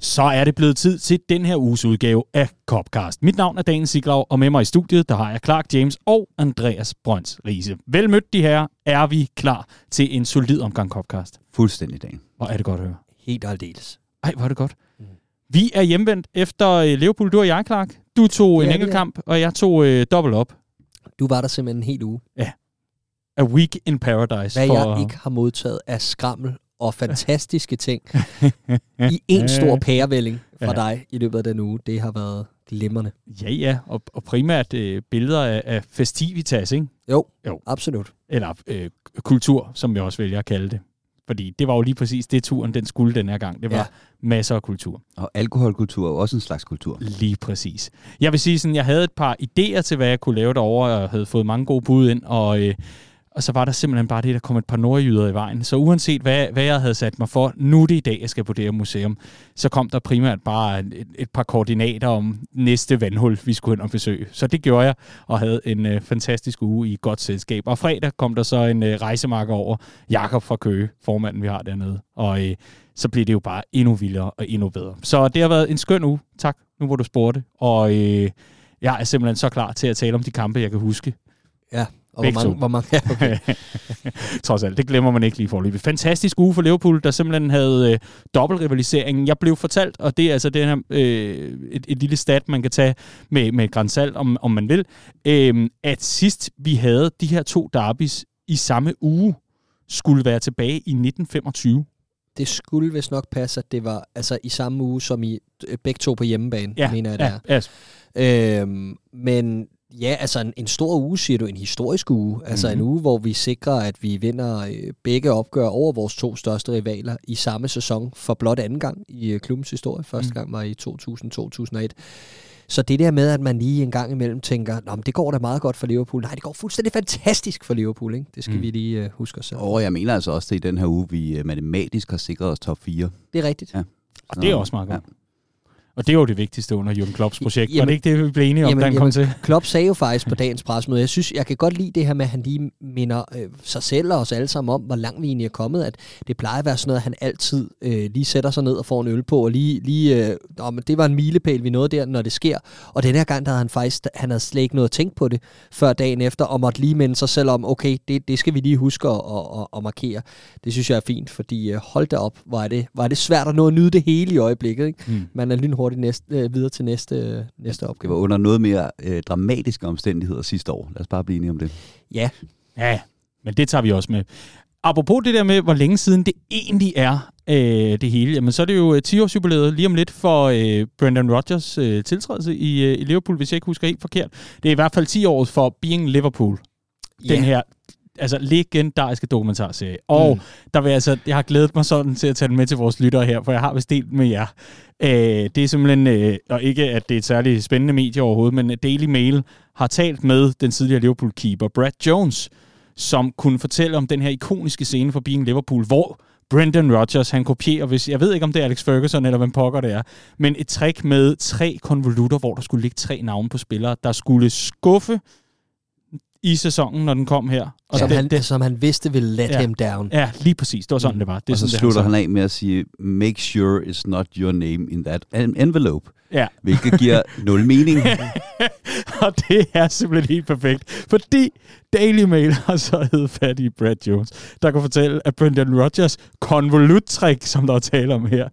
så er det blevet tid til den her uges udgave af Copcast. Mit navn er Daniel Siglaug, og med mig i studiet, der har jeg Clark James og Andreas Brøns Riese. Velmødt de her, er vi klar til en solid omgang Copcast. Fuldstændig, Dan. Hvor er det godt at høre. Helt aldeles. Ej, hvor er det godt. Mm. Vi er hjemvendt efter uh, Liverpool, du og jeg, Clark. Du tog ja, en enkelt kamp, og jeg tog uh, dobbelt op. Du var der simpelthen en hel uge. Ja. A week in paradise. Hvad for... jeg ikke har modtaget af skrammel og fantastiske ting i en stor pærevælling fra ja. dig i løbet af den uge. Det har været glimrende. Ja, ja, og, og primært øh, billeder af, af festivitas, ikke? Jo, jo. absolut. Eller øh, kultur, som jeg også vælger at kalde det. Fordi det var jo lige præcis det, turen den skulle den her gang. Det var ja. masser af kultur. Og alkoholkultur er også en slags kultur. Lige præcis. Jeg vil sige sådan, jeg havde et par idéer til, hvad jeg kunne lave derovre, og havde fået mange gode bud ind, og... Øh, og så var der simpelthen bare det, der kom et par nordjyder i vejen. Så uanset hvad, hvad jeg havde sat mig for, nu er det i dag, jeg skal på det her museum, så kom der primært bare et, et par koordinater om næste vandhul, vi skulle hen og besøge. Så det gjorde jeg, og havde en øh, fantastisk uge i godt selskab. Og fredag kom der så en øh, rejsemarker over, Jakob fra Køge, formanden vi har dernede. Og øh, så blev det jo bare endnu vildere og endnu bedre. Så det har været en skøn uge. Tak, nu hvor du spurgte. Og øh, jeg er simpelthen så klar til at tale om de kampe, jeg kan huske. Ja, og hvor mange, hvor mange, ja, okay. Trods alt, det glemmer man ikke lige forløbet. Fantastisk uge for Liverpool, der simpelthen havde øh, dobbeltrivalisering. Jeg blev fortalt, og det er altså den her, øh, et, et lille stat, man kan tage med, med grænsalt, om, om man vil, øh, at sidst vi havde de her to derbys i samme uge, skulle være tilbage i 1925. Det skulle vist nok passe, at det var altså i samme uge, som i øh, begge to på hjemmebane, ja, mener jeg, det ja, er. Ja. Øhm, men Ja, altså en, en stor uge, siger du, en historisk uge. Altså mm-hmm. en mhm. uge, hvor vi sikrer, at vi vinder øh, begge opgør over vores to største rivaler i samme sæson for blot anden gang i øh, klubbens historie. Første mm. gang var i 2000-2001. Så det der med, at man lige en gang imellem tænker, Nå, men det går da meget godt for Liverpool. Nej, det går fuldstændig fantastisk for Liverpool. Ikke? Det skal mm. vi lige uh, huske os. Og jeg mener altså også, at i den her uge, vi matematisk har sikret os top 4. Det er rigtigt. Ja. Og det er også meget godt. Ja. Og det er jo det vigtigste under Jürgen Klopps projekt. Jamen, var det ikke det, vi blev enige om, jamen, da han kom til? Klopp sagde jo faktisk på dagens presmøde, jeg synes, jeg kan godt lide det her med, at han lige minder øh, sig selv og os alle sammen om, hvor langt vi egentlig er kommet. At det plejer at være sådan noget, at han altid øh, lige sætter sig ned og får en øl på, og lige, lige øh, åh, men det var en milepæl, vi nåede der, når det sker. Og den her gang, der havde han faktisk, han havde slet ikke noget at tænke på det, før dagen efter, og måtte lige minde sig selv om, okay, det, det skal vi lige huske at, at, at, at markere. Det synes jeg er fint, fordi øh, hold da op, er, det, er det svært at nå at nyde det hele i øjeblikket. Ikke? Mm. Man er lynhurtigt næste, øh, videre til næste, næste opgave. Det var under noget mere øh, dramatiske omstændigheder sidste år. Lad os bare blive enige om det. Ja. Ja, men det tager vi også med. Apropos det der med, hvor længe siden det egentlig er, øh, det hele, jamen så er det jo 10-årsjubilæet øh, lige om lidt for øh, Brendan Rodgers øh, tiltrædelse i, øh, i Liverpool, hvis jeg ikke husker helt forkert. Det er i hvert fald 10 år for Being Liverpool. Den yeah. her altså legendariske dokumentarserie. Og mm. der vil altså, jeg har glædet mig sådan til at tage den med til vores lyttere her, for jeg har vist delt med jer. Øh, det er simpelthen, øh, og ikke at det er et særligt spændende medie overhovedet, men Daily Mail har talt med den tidligere Liverpool-keeper Brad Jones, som kunne fortælle om den her ikoniske scene for Being Liverpool, hvor Brendan Rodgers, han kopierer, hvis, jeg ved ikke om det er Alex Ferguson eller hvem pokker det er, men et trick med tre konvolutter, hvor der skulle ligge tre navne på spillere, der skulle skuffe i sæsonen, når den kom her. Og som, det, han, det, som han vidste ville let ja, him down. Ja, lige præcis. Det var sådan, mm. det var. Det og så sådan, slutter han af med at sige, make sure it's not your name in that envelope. Ja. Hvilket giver nul mening. og det er simpelthen helt perfekt. Fordi Daily Mail har så heddet fat i Brad Jones, der kan fortælle, at Brendan Rodgers konvoluttrick, som der er tale om her,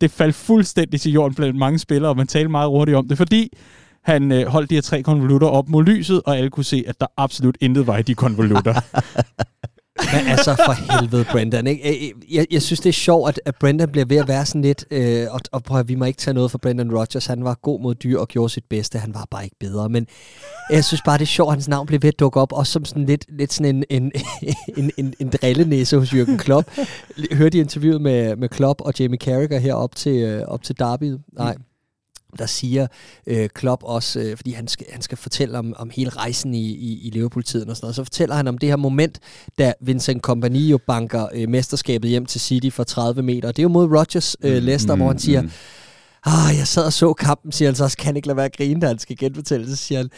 det faldt fuldstændig til jorden blandt mange spillere, og man talte meget hurtigt om det, fordi han øh, holdt de her tre konvolutter op mod lyset, og alle kunne se, at der absolut intet var i de konvolutter. Men altså for helvede, Brendan. Ikke? Jeg, jeg synes, det er sjovt, at, at Brendan bliver ved at være sådan lidt, øh, og, og prøv at, vi må ikke tage noget for Brendan Rodgers. Han var god mod dyr og gjorde sit bedste. Han var bare ikke bedre. Men jeg synes bare, det er sjovt, at hans navn bliver ved at dukke op, også som sådan lidt, lidt sådan en, en, en, en, en drillenæse hos Jürgen Klopp. Hørte I interviewet med, med Klopp og Jamie Carragher her op til, øh, op til Derby? Nej der siger øh, Klopp også, øh, fordi han skal, han skal fortælle om, om hele rejsen i, i, i Liverpool-tiden og sådan noget, så fortæller han om det her moment, da Vincent Kompany jo banker øh, mesterskabet hjem til City for 30 meter. Det er jo mod Rodgers øh, mm, Leicester, mm, hvor han siger, mm. ah, jeg sad og så kampen, siger han så også, kan ikke lade være at grine, da han skal genfortælle, så siger han,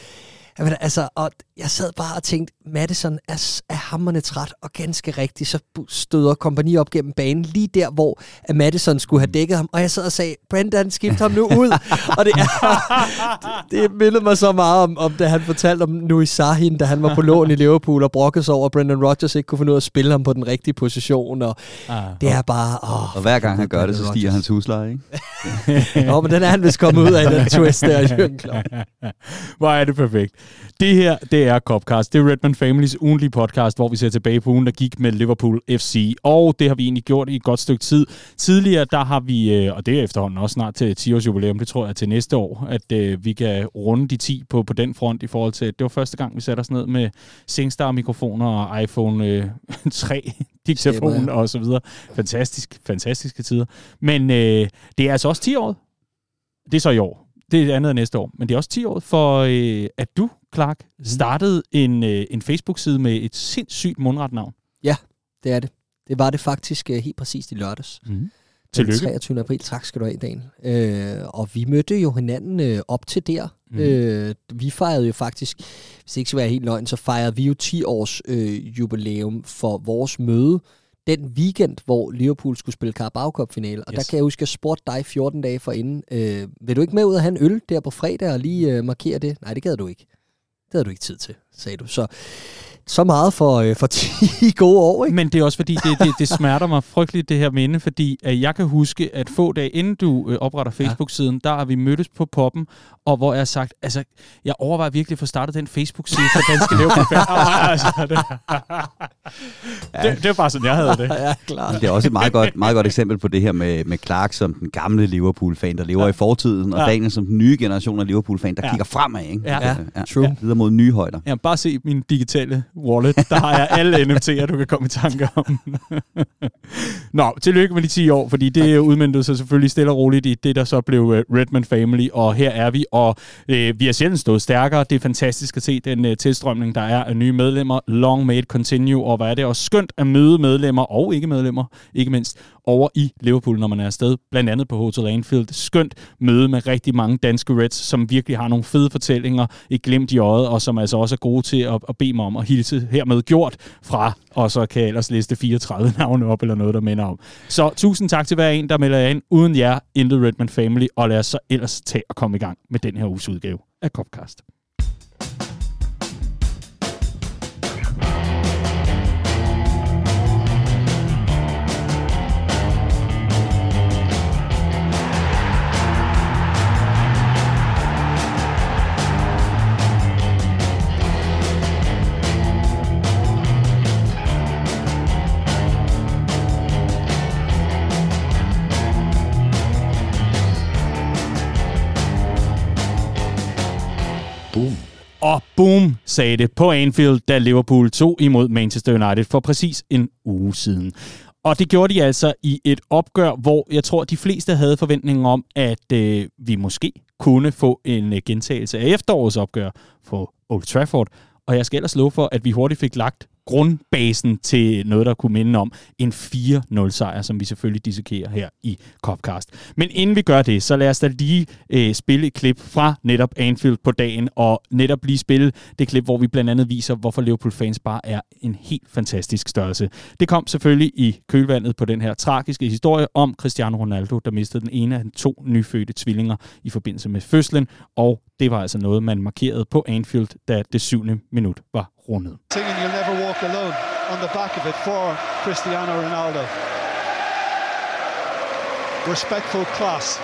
Jamen, altså, og jeg sad bare og tænkte, Madison er, er hammerne træt, og ganske rigtigt, så støder kompagni op gennem banen, lige der, hvor Madison skulle have mm. dækket ham, og jeg sad og sagde, Brendan, skift ham nu ud. og det, er, det mindede mig så meget om, om da han fortalte om Nui Sahin, da han var på lån i Liverpool, og brokkede sig over, at Brendan Rodgers ikke kunne finde ud af at spille ham på den rigtige position, og ah, det er bare... Åh, og hver gang han gør det, så stiger hans husleje, ikke? Nå, men den er han vist kommet ud af, den twist der i Hvor er det perfekt. Det her, det er Copcast. Det er Redman Families ugenlige podcast, hvor vi ser tilbage på ugen, der gik med Liverpool FC. Og det har vi egentlig gjort i et godt stykke tid. Tidligere, der har vi, øh, og det er efterhånden også snart til 10 års jubilæum, det tror jeg til næste år, at øh, vi kan runde de 10 på, på den front i forhold til, at det var første gang, vi satte os ned med SingStar-mikrofoner og iPhone øh, 3 diktafon og så videre. Fantastisk, fantastiske tider. Men øh, det er altså også 10 år. Det er så i år. Det er andet af næste år. Men det er også 10 år for, øh, at du, Clark, mhm. startede en, øh, en Facebook-side med et sindssygt mundret navn. Ja, det er det. Det var det faktisk øh, helt præcist i lørdags. Mm. Tillykke. Den 23. april. Tak skal du have, Dan. Øh, og vi mødte jo hinanden øh, op til der. Mm. Øh, vi fejrede jo faktisk, hvis det ikke skal være helt løgn, så fejrede vi jo 10 års øh, jubilæum for vores møde den weekend, hvor Liverpool skulle spille Carabao Cup finale. Og yes. der kan jeg huske, at jeg spurgte dig 14 dage forinden, øh, vil du ikke med ud og have en øl der på fredag og lige øh, markere det? Nej, det gad du ikke. Det havde du ikke tid til, sagde du. Så så meget for, øh, for 10 gode år, ikke? Men det er også fordi, det, det, det smerter mig frygteligt, det her minde, fordi at jeg kan huske, at få dage inden du øh, opretter Facebook-siden, ja. der har vi mødtes på poppen, og hvor jeg har sagt, altså, jeg overvejer virkelig at få startet den Facebook-side for Danske Liverpool. altså, det, det, det, var bare sådan, jeg havde det. ja, klart. Det er også et meget godt, meget godt eksempel på det her med, med Clark som den gamle Liverpool-fan, der lever ja. i fortiden, og ja. Daniel som den nye generation af Liverpool-fan, der ja. kigger fremad, ikke? Ja, ja. ja. true. Ja. Videre mod nye højder. Ja, bare se min digitale wallet. Der har jeg alle NFT'er, du kan komme i tanke om. Nå, tillykke med de 10 år, fordi det udmyndte sig selvfølgelig stille og roligt i det, der så blev uh, Redman Family, og her er vi, og uh, vi har sjældent stået stærkere. Det er fantastisk at se den uh, tilstrømning, der er af nye medlemmer. Long may it continue, og hvad er det også skønt at møde medlemmer og ikke medlemmer, ikke mindst over i Liverpool, når man er afsted, blandt andet på Hotel Anfield. Skønt møde med rigtig mange danske Reds, som virkelig har nogle fede fortællinger, i glimt i øjet, og som altså også er gode til at, at bede mig om at hilse hermed gjort fra, og så kan jeg ellers liste 34 navne op, eller noget, der minder om. Så tusind tak til hver en, der melder ind. Uden jer, Intet Redman Family, og lad os så ellers tage og komme i gang med den her uges udgave af Copcast. Og boom, sagde det på Anfield, da Liverpool tog imod Manchester United for præcis en uge siden. Og det gjorde de altså i et opgør, hvor jeg tror, de fleste havde forventninger om, at øh, vi måske kunne få en øh, gentagelse af efterårets opgør på Old Trafford. Og jeg skal ellers love for, at vi hurtigt fik lagt grundbasen til noget, der kunne minde om en 4-0-sejr, som vi selvfølgelig dissekerer her i Copcast. Men inden vi gør det, så lad os da lige øh, spille et klip fra netop Anfield på dagen, og netop lige spille det klip, hvor vi blandt andet viser, hvorfor Liverpool-fans bare er en helt fantastisk størrelse. Det kom selvfølgelig i kølvandet på den her tragiske historie om Cristiano Ronaldo, der mistede den ene af de to nyfødte tvillinger i forbindelse med fødslen, og det var altså noget, man markerede på Anfield, da det syvende minut var rundet. You'll never walk alone on the back of it for Cristiano Ronaldo. Respectful class.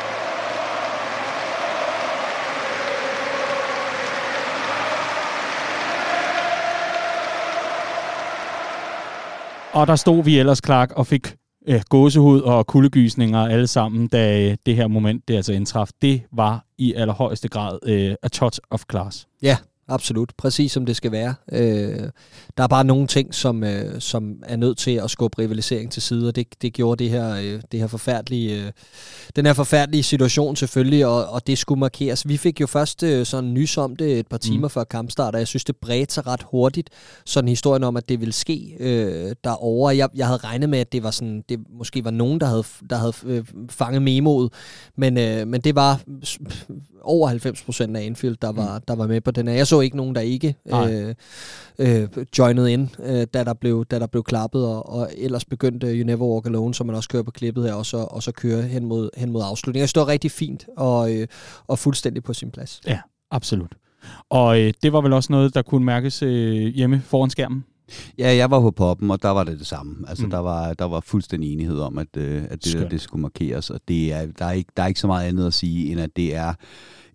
Og der stod vi ellers, Clark, og fik øh, gåsehud og kuldegysninger alle sammen, da øh, det her moment det altså indtraf. Det var i allerhøjeste grad øh, a touch of class. Ja, absolut. Præcis som det skal være. Øh, der er bare nogle ting, som, øh, som er nødt til at skubbe rivalisering til side, og det, det gjorde det her, øh, det her forfærdelige, øh, den her forfærdelige situation selvfølgelig, og, og det skulle markeres. Vi fik jo først øh, sådan nys om det et par timer mm. før kampstart, og jeg synes, det bredte sig ret hurtigt, sådan historien om, at det ville ske øh, derovre. Jeg, jeg havde regnet med, at det var sådan, det måske var nogen, der havde, der havde øh, fanget memoet, men, øh, men det var over 90 procent af Anfield, der var, mm. der var med på den her. Jeg så ikke nogen, der ikke øh, øh, joinede ind, øh, da, der blev, da der blev klappet, og, og ellers begyndte You Never Walk Alone, som man også kører på klippet her, og så, og så kører hen mod, hen mod afslutningen. Jeg står rigtig fint og, øh, og fuldstændig på sin plads. Ja, absolut. Og øh, det var vel også noget, der kunne mærkes øh, hjemme foran skærmen? Ja, jeg var på poppen, og der var det det samme. Altså, mm. der, var, der var fuldstændig enighed om, at, øh, at det, der, det skulle markeres, og det er, der, er ikke, der er ikke så meget andet at sige, end at det er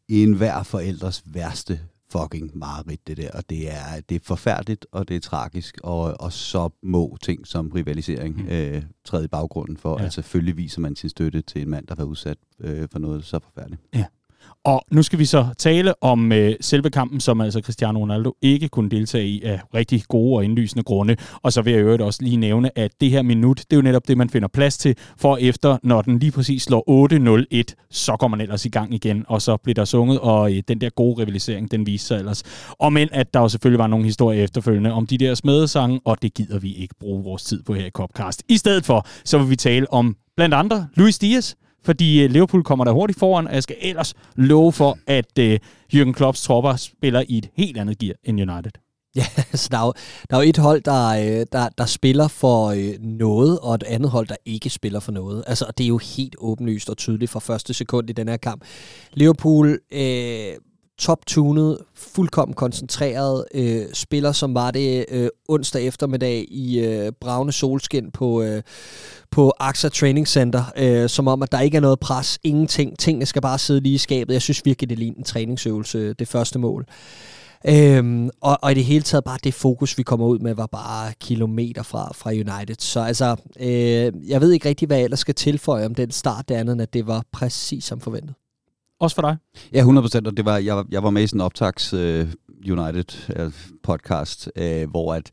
en hver forældres værste fucking mareridt, det der. Og det er, det er forfærdeligt, og det er tragisk, og, og så må ting som rivalisering mm. øh, træde i baggrunden for, ja. at selvfølgelig viser man sin støtte til en mand, der var udsat øh, for noget så forfærdeligt. Ja. Og nu skal vi så tale om øh, selve kampen, som altså Cristiano Ronaldo ikke kunne deltage i af rigtig gode og indlysende grunde. Og så vil jeg øvrigt også lige nævne, at det her minut, det er jo netop det, man finder plads til, for efter, når den lige præcis slår 8-0-1, så går man ellers i gang igen, og så bliver der sunget, og øh, den der gode rivalisering, den viser sig ellers. Og men at der jo selvfølgelig var nogle historier efterfølgende om de der smedesange, og det gider vi ikke bruge vores tid på her i Copcast. I stedet for, så vil vi tale om blandt andre Luis Diaz, fordi øh, Liverpool kommer der hurtigt foran, og jeg skal ellers love for, at øh, Jürgen Klopps tropper spiller i et helt andet gear end United. Ja, så der er jo, der er jo et hold, der, øh, der, der spiller for øh, noget, og et andet hold, der ikke spiller for noget. Altså, det er jo helt åbenlyst og tydeligt fra første sekund i den her kamp. Liverpool øh, top-tunet, fuldkommen koncentreret, øh, spiller som var det øh, onsdag eftermiddag i øh, bravne solskin på, øh, på AXA Training Center, øh, som om, at der ikke er noget pres, ingenting, tingene skal bare sidde lige i skabet. Jeg synes virkelig, det ligner en træningsøvelse, det første mål. Øhm, og, og i det hele taget bare det fokus, vi kommer ud med, var bare kilometer fra, fra United. Så altså, øh, jeg ved ikke rigtig, hvad jeg ellers skal tilføje om den start, det andet, end at det var præcis som forventet. Også for dig? Ja, 100 procent, og det var, jeg, jeg var med i sådan en optags uh, United uh, podcast, uh, hvor at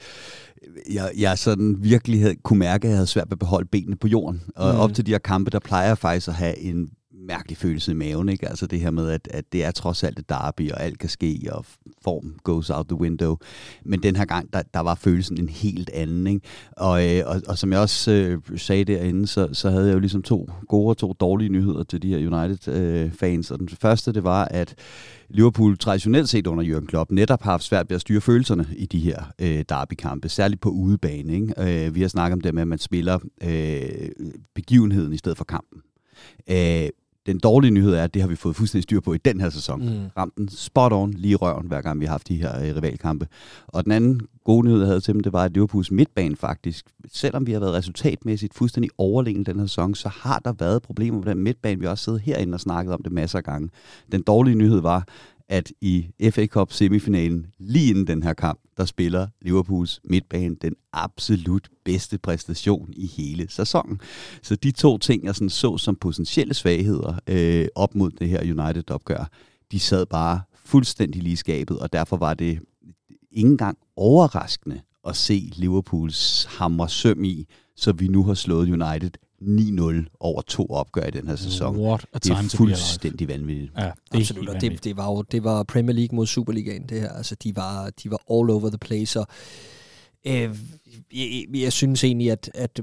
jeg, jeg sådan virkelig havde, kunne mærke, at jeg havde svært ved at beholde benene på jorden. Og mm. op til de her kampe, der plejer jeg faktisk at have en mærkelig følelse i maven, ikke? Altså det her med, at, at det er trods alt et derby, og alt kan ske, og form goes out the window. Men den her gang, der, der var følelsen en helt anden, ikke? Og, øh, og, og som jeg også øh, sagde derinde, så, så havde jeg jo ligesom to gode og to dårlige nyheder til de her United-fans. Øh, og den første, det var, at Liverpool traditionelt set under Jürgen Klopp netop har haft svært ved at styre følelserne i de her øh, derbykampe, særligt på udebane. Ikke? Øh, vi har snakket om det med, at man spiller øh, begivenheden i stedet for kampen. Øh, den dårlige nyhed er, at det har vi fået fuldstændig styr på i den her sæson. Mm. Ramt den spot on lige røven, hver gang vi har haft de her øh, rivalkampe. Og den anden gode nyhed, jeg havde til dem, det var, at Liverpools midtbane faktisk, selvom vi har været resultatmæssigt fuldstændig overlegen den her sæson, så har der været problemer med den midtbane. Vi har også siddet herinde og snakket om det masser af gange. Den dårlige nyhed var, at i FA Cup semifinalen, lige inden den her kamp, der spiller Liverpools midtbane den absolut bedste præstation i hele sæsonen. Så de to ting, jeg sådan så som potentielle svagheder øh, op mod det her United-opgør, de sad bare fuldstændig lige skabet, og derfor var det ikke engang overraskende at se Liverpools hamre søm i, så vi nu har slået United 9-0 over to opgør i den her sæson. What a time det er fuldstændig vanvittigt. Ja, det Absolut, og det, det, var jo det var Premier League mod Superligaen, det her. Altså, de var, de var all over the place, og øh, jeg, jeg synes egentlig, at, at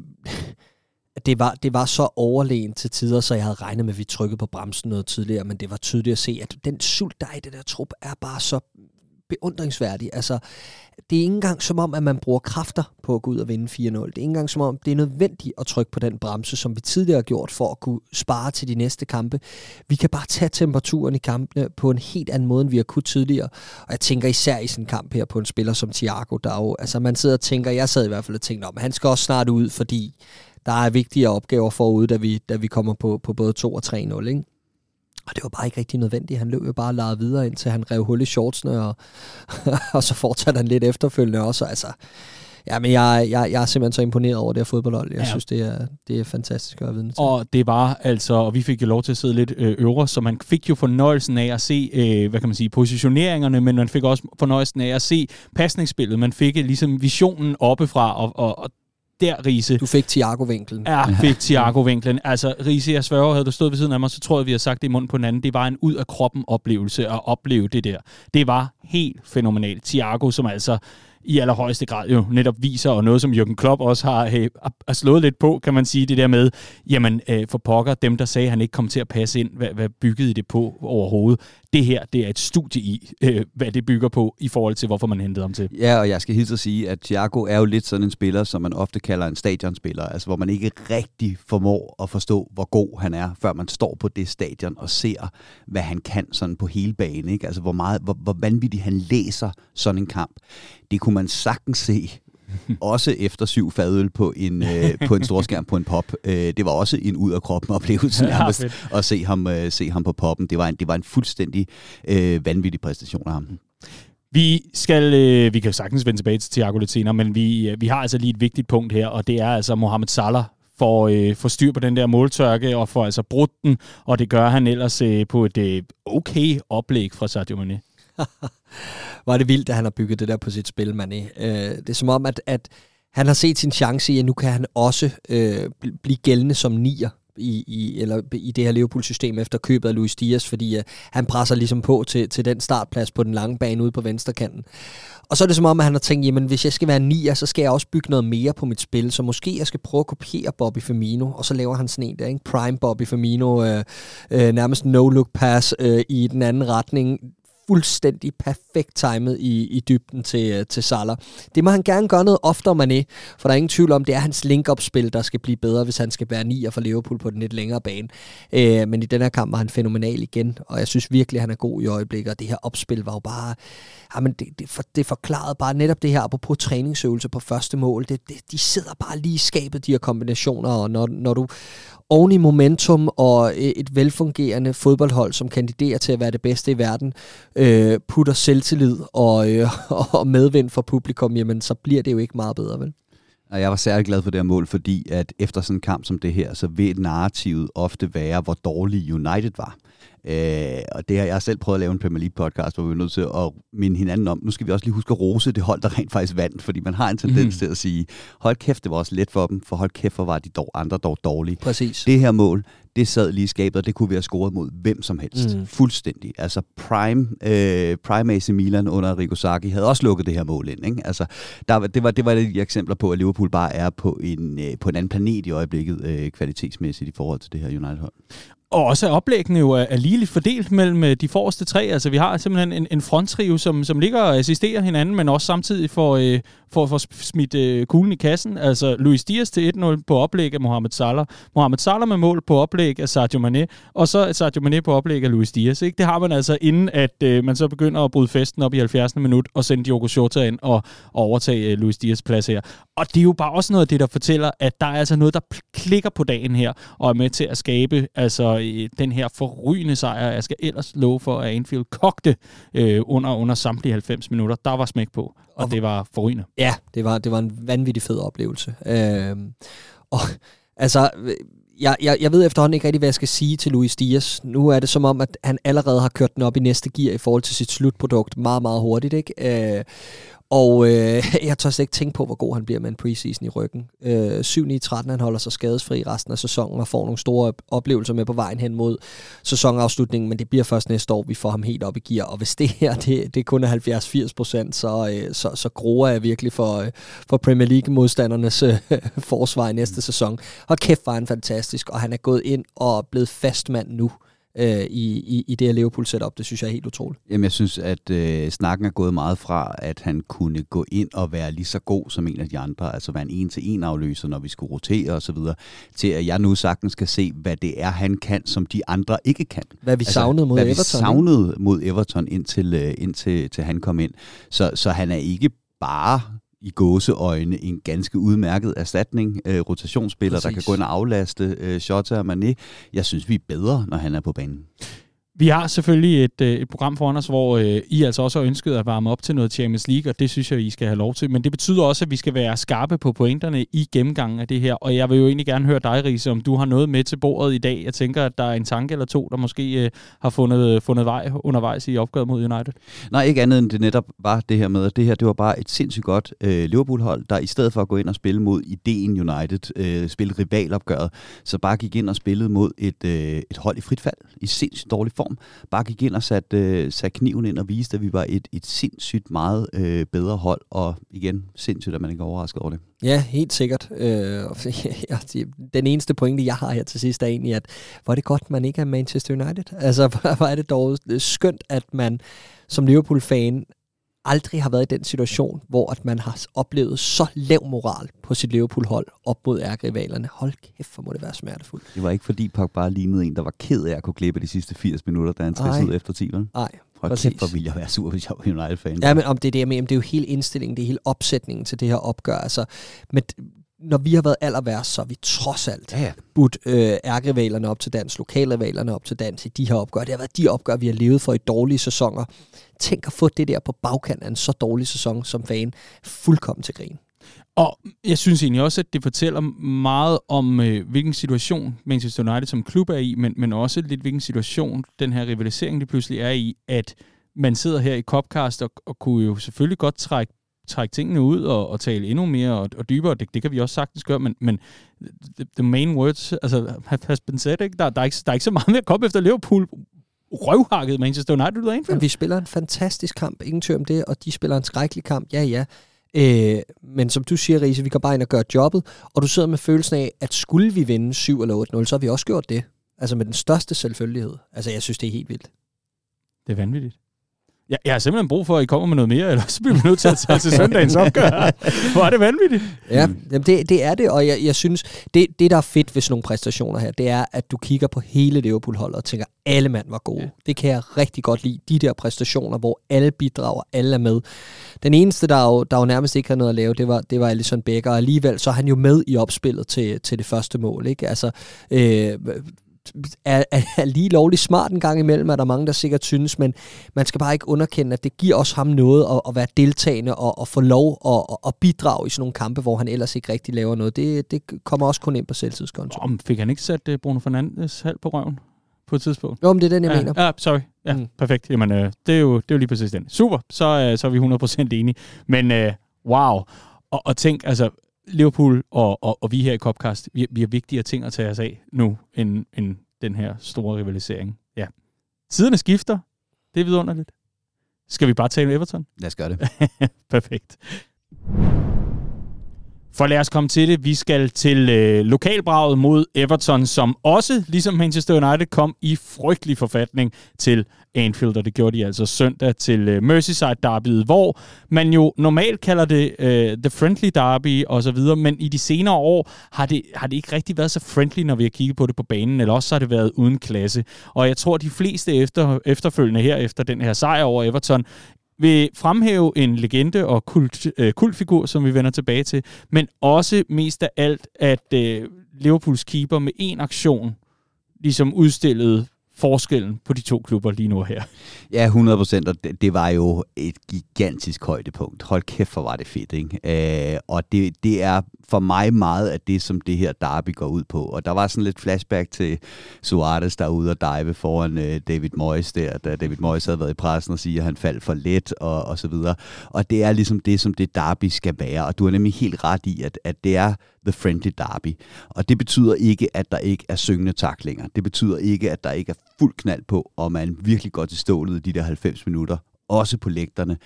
det var, det var så overlegen til tider, så jeg havde regnet med, at vi trykkede på bremsen noget tidligere, men det var tydeligt at se, at den sult, der er i det der trup, er bare så beundringsværdig. Altså, det er ikke engang som om, at man bruger kræfter på at gå ud og vinde 4-0. Det er ikke engang som om, det er nødvendigt at trykke på den bremse, som vi tidligere har gjort for at kunne spare til de næste kampe. Vi kan bare tage temperaturen i kampene på en helt anden måde, end vi har kunnet tidligere. Og jeg tænker især i sådan en kamp her på en spiller som Thiago, der jo, altså man sidder og tænker, jeg sad i hvert fald og tænkte, om han skal også snart ud, fordi der er vigtige opgaver forude, da vi, da vi kommer på, på både 2 og 3-0, ikke? Og det var bare ikke rigtig nødvendigt. Han løb jo bare og videre, indtil han rev hul i shortsene, og, og så fortsatte han lidt efterfølgende også. Altså, Ja, men jeg, jeg, jeg er simpelthen så imponeret over det her fodboldhold. Jeg ja. synes, det er, det er fantastisk at til. Og det var altså, og vi fik jo lov til at sidde lidt øh, øvre, så man fik jo fornøjelsen af at se, øh, hvad kan man sige, positioneringerne, men man fik også fornøjelsen af at se pasningsspillet. Man fik ligesom visionen oppefra, og, og, og der, Riese. Du fik Thiago-vinklen. Ja, fik Thiago-vinklen. Altså, Riese, jeg sværger, havde du stået ved siden af mig, så tror jeg, vi har sagt det i munden på hinanden. Det var en ud af kroppen oplevelse at opleve det der. Det var helt fænomenalt. Thiago, som altså i allerhøjeste grad jo netop viser, og noget som Jürgen Klopp også har, hey, har slået lidt på, kan man sige, det der med, jamen øh, for pokker, dem der sagde, at han ikke kom til at passe ind, hvad, hvad byggede I det på overhovedet? Det her det er et studie i, øh, hvad det bygger på i forhold til, hvorfor man hentede ham til. Ja, og jeg skal hilse at sige, at Thiago er jo lidt sådan en spiller, som man ofte kalder en stadionspiller, altså hvor man ikke rigtig formår at forstå, hvor god han er, før man står på det stadion og ser, hvad han kan sådan på hele banen. Ikke? Altså hvor, meget, hvor, hvor vanvittigt han læser sådan en kamp. Det kunne man sagtens se også efter syv fadøl på en, øh, på en storskærm på en pop. Øh, det var også en ud af kroppen oplevelse nærmest ja, at se ham, øh, se ham på poppen. Det var en, det var en fuldstændig øh, vanvittig præstation af ham. Vi skal, øh, vi kan sagtens vende tilbage til Thiago lidt senere, men vi, øh, vi har altså lige et vigtigt punkt her, og det er altså Mohamed Salah får, øh, får styr på den der måltørke og får altså brudt den, og det gør han ellers øh, på et øh, okay oplæg fra Sadio Mane. Var det vildt, at han har bygget det der på sit spil, Mané. Øh, det er som om, at, at han har set sin chance i, at nu kan han også øh, blive gældende som nier i, i, eller i det her Liverpool-system efter købet af Luis Dias, fordi øh, han presser ligesom på til, til den startplads på den lange bane ude på venstrekanten. Og så er det som om, at han har tænkt, jamen hvis jeg skal være nier, så skal jeg også bygge noget mere på mit spil, så måske jeg skal prøve at kopiere Bobby Firmino, og så laver han sådan en der, ikke? Prime Bobby Firmino, øh, øh, nærmest no-look pass øh, i den anden retning, fuldstændig perfekt timet i, i dybden til, øh, til Salah. Det må han gerne gøre noget oftere, Mané, for der er ingen tvivl om, det er hans link-up-spil, der skal blive bedre, hvis han skal være nier for Liverpool på den lidt længere bane. Øh, men i den her kamp var han fænomenal igen, og jeg synes virkelig, at han er god i øjeblikket, og det her opspil var jo bare... Jamen, det, det, for, det forklarede bare netop det her, apropos træningsøvelse på første mål. Det, det, de sidder bare lige i skabet, de her kombinationer, og når, når du oven i momentum og e-, et velfungerende fodboldhold, som kandiderer til at være det bedste i verden, øh, putter selvtillid og, øh, og medvind for publikum, jamen så bliver det jo ikke meget bedre, vel? Og jeg var særlig glad for det her mål, fordi at efter sådan en kamp som det her, så vil narrativet ofte være, hvor dårlig United var. Øh, og det har jeg selv prøvet at lave en Premier League podcast, hvor vi er nødt til at minde hinanden om, nu skal vi også lige huske at rose det hold, der rent faktisk vandt, fordi man har en tendens mm. til at sige, hold kæft, det var også let for dem, for hold kæft, hvor var de dog, andre dog dårlige. Præcis. Det her mål, det sad lige i skabet, og det kunne vi have scoret mod hvem som helst. Mm. Fuldstændig. Altså prime, øh, prime AC Milan under Rigo Sacchi havde også lukket det her mål ind. Ikke? Altså, der, det, var, det var et eksempler på, at Liverpool bare er på en, øh, på en anden planet i øjeblikket øh, kvalitetsmæssigt i forhold til det her United-hold. Og også at oplæggene jo er, er ligeligt fordelt mellem øh, de forreste tre. Altså vi har simpelthen en, en fronttrio, som, som ligger og assisterer hinanden, men også samtidig får, øh, får, får smidt øh, kuglen i kassen. Altså Luis Dias til 1-0 på oplæg af Mohamed Salah. Mohamed Salah med mål på oplæg af Sadio Mane. Og så Sadio Mane på oplæg af Luis Dias. Ikke? Det har man altså inden, at øh, man så begynder at bryde festen op i 70. minut og sende Diogo Jota ind og, og overtage øh, Luis Dias plads her. Og det er jo bare også noget af det, der fortæller, at der er altså noget, der klikker på dagen her, og er med til at skabe altså, øh, den her forrygende sejr. Jeg skal ellers love for, at Anfield kogte øh, under, under samtlige 90 minutter. Der var smæk på, og, og det var forrygende. Ja, det var, det var en vanvittig fed oplevelse. Øh, og altså, jeg, jeg, jeg ved efterhånden ikke rigtig, hvad jeg skal sige til Luis Diaz. Nu er det som om, at han allerede har kørt den op i næste gear i forhold til sit slutprodukt meget, meget hurtigt. Ikke? Øh, og øh, jeg tør slet ikke tænke på, hvor god han bliver med en preseason i ryggen. Øh, 7-9-13, han holder sig skadesfri resten af sæsonen og får nogle store oplevelser med på vejen hen mod sæsonafslutningen, men det bliver først næste år, vi får ham helt op i gear. Og hvis det her det, det kun er 70-80 procent, så, øh, så, så groer jeg virkelig for, øh, for Premier League-modstandernes øh, forsvar i næste sæson. Og kæft var han fantastisk, og han er gået ind og blevet fastmand nu øh, i, i, i det her Liverpool-setup. Det synes jeg er helt utroligt. Jamen, jeg synes, at øh, snakken er gået meget fra, at han kunne gå ind og være lige så god som en af de andre, altså være en en-til-en afløser, når vi skulle rotere osv., til at jeg nu sagtens skal se, hvad det er, han kan, som de andre ikke kan. Hvad vi altså, savnede mod hvad Everton. Hvad vi savnede mod Everton, indtil, øh, indtil til han kom ind. Så, så han er ikke bare i gåseøjne en ganske udmærket erstatning. Øh, rotationsspiller, Præcis. der kan gå ind og aflaste øh, Shota og Mané. Jeg synes, vi er bedre, når han er på banen. Vi har selvfølgelig et, øh, et program foran os, hvor øh, I altså også har ønsket at varme op til noget Champions League, og det synes jeg, I skal have lov til. Men det betyder også, at vi skal være skarpe på pointerne i gennemgangen af det her. Og jeg vil jo egentlig gerne høre dig, Riese, om du har noget med til bordet i dag. Jeg tænker, at der er en tanke eller to, der måske øh, har fundet, øh, fundet vej undervejs i opgøret mod United. Nej, ikke andet end det netop var det her med, at det her det var bare et sindssygt godt øh, Liverpool-hold, der i stedet for at gå ind og spille mod ideen United, øh, spille rivalopgøret, så bare gik ind og spillede mod et, øh, et hold i frit fald, i sindssygt dårlig form form, bare gik ind og satte, øh, satte kniven ind og viste, at vi var et, et sindssygt meget øh, bedre hold, og igen, sindssygt, at man ikke er overrasket over det. Ja, helt sikkert. Øh, ja, den eneste pointe, jeg har her til sidst, er egentlig, at hvor er det godt, man ikke er Manchester United. Altså, hvor er det dog skønt, at man som Liverpool-fan aldrig har været i den situation, hvor at man har oplevet så lav moral på sit Liverpool-hold op mod ærgerivalerne. Hold kæft, hvor må det være smertefuldt. Det var ikke fordi Pogba lignede en, der var ked af at kunne klippe de sidste 80 minutter, da han trissede ud efter 10, Nej, Hold kæft, hvor ville jeg være sur, hvis jeg var United-fan. Ja, men om det er det, jeg mener, det er jo hele indstillingen, det er hele opsætningen til det her opgør. Altså, men når vi har været aller værst, så har vi trods alt ja, ja. budt øh, ærgerivalerne op til dans, lokalrivalerne op til dans i de her opgør. Det har været de opgør, vi har levet for i dårlige sæsoner. Tænk at få det der på bagkant af en så dårlig sæson som fan fuldkommen til grin. Og jeg synes egentlig også, at det fortæller meget om, øh, hvilken situation Manchester United som klub er i, men, men også lidt, hvilken situation den her rivalisering det pludselig er i, at man sidder her i Copcast og, og kunne jo selvfølgelig godt trække trække tingene ud og, og tale endnu mere og, og dybere. Det, det kan vi også sagtens gøre, men, men the, the main words altså, has been said. Ikke? Der, der, er ikke, der er ikke så meget mere at komme efter Liverpool røvhakket Manchester United ud af vi spiller en fantastisk kamp, ingen tvivl om det, og de spiller en skrækkelig kamp, ja ja. Øh, men som du siger, Riese, vi går bare ind og gør jobbet, og du sidder med følelsen af, at skulle vi vinde 7 eller 8-0, så har vi også gjort det. Altså med den største selvfølgelighed. Altså jeg synes, det er helt vildt. Det er vanvittigt. Jeg, jeg har simpelthen brug for, at I kommer med noget mere, eller så bliver vi nødt til at tage til søndagens opgør. Hvor er det vanvittigt. Ja, jamen det, det er det, og jeg, jeg synes, det, det der er fedt ved sådan nogle præstationer her, det er, at du kigger på hele Liverpool-holdet og tænker, alle mand var gode. Ja. Det kan jeg rigtig godt lide, de der præstationer, hvor alle bidrager, alle er med. Den eneste, der jo, der jo nærmest ikke havde noget at lave, det var, det var Alisson Becker, og alligevel så er han jo med i opspillet til, til det første mål. Ikke? Altså, øh, er, er, er lige lovligt smart en gang imellem, er der mange, der sikkert synes, men man skal bare ikke underkende, at det giver også ham noget at, at være deltagende og at få lov at, at bidrage i sådan nogle kampe, hvor han ellers ikke rigtig laver noget. Det, det kommer også kun ind på selvtidskonto. Om fik han ikke sat uh, Bruno Fernandes halv på røven på et tidspunkt? Jo, men det er den, jeg ja, mener. Ja, sorry. Ja, mm. perfekt. Jamen, øh, det, er jo, det er jo lige præcis den. Super, så, øh, så er vi 100% enige. Men øh, wow. Og, og tænk, altså, Liverpool og, og, og vi her i Copcast, vi, vi har vigtigere ting at tage os af nu, end, end den her store rivalisering. Ja. Tiderne skifter. Det er vidunderligt. Skal vi bare tale Everton? Lad os gøre det. Perfekt. For lad os komme til det. Vi skal til øh, lokalbraget mod Everton, som også, ligesom Manchester United, kom i frygtelig forfatning til Anfield, og det gjorde de altså søndag til øh, Merseyside derbyet, hvor man jo normalt kalder det øh, The Friendly Derby og så videre, men i de senere år har det, har det ikke rigtig været så friendly, når vi har kigget på det på banen, eller også har det været uden klasse. Og jeg tror, de fleste efter, efterfølgende her, efter den her sejr over Everton, vil fremhæve en legende og kult, øh, kultfigur, som vi vender tilbage til, men også mest af alt, at øh, Liverpools keeper med en aktion ligesom udstillede forskellen på de to klubber lige nu her. Ja, 100 procent, og det, det var jo et gigantisk højdepunkt. Hold kæft, hvor var det fedt, ikke? Øh, og det, det er for mig meget af det, som det her derby går ud på. Og der var sådan lidt flashback til Suarez, der er ude og dive foran øh, David Moyes der, da David Moyes havde været i pressen og siger, at han faldt for let og, og så videre. Og det er ligesom det, som det derby skal være. Og du har nemlig helt ret i, at, at det er The Friendly Derby. Og det betyder ikke, at der ikke er syngende taklinger. Det betyder ikke, at der ikke er fuld knald på, og man virkelig går til stålet i de der 90 minutter, også på lægterne.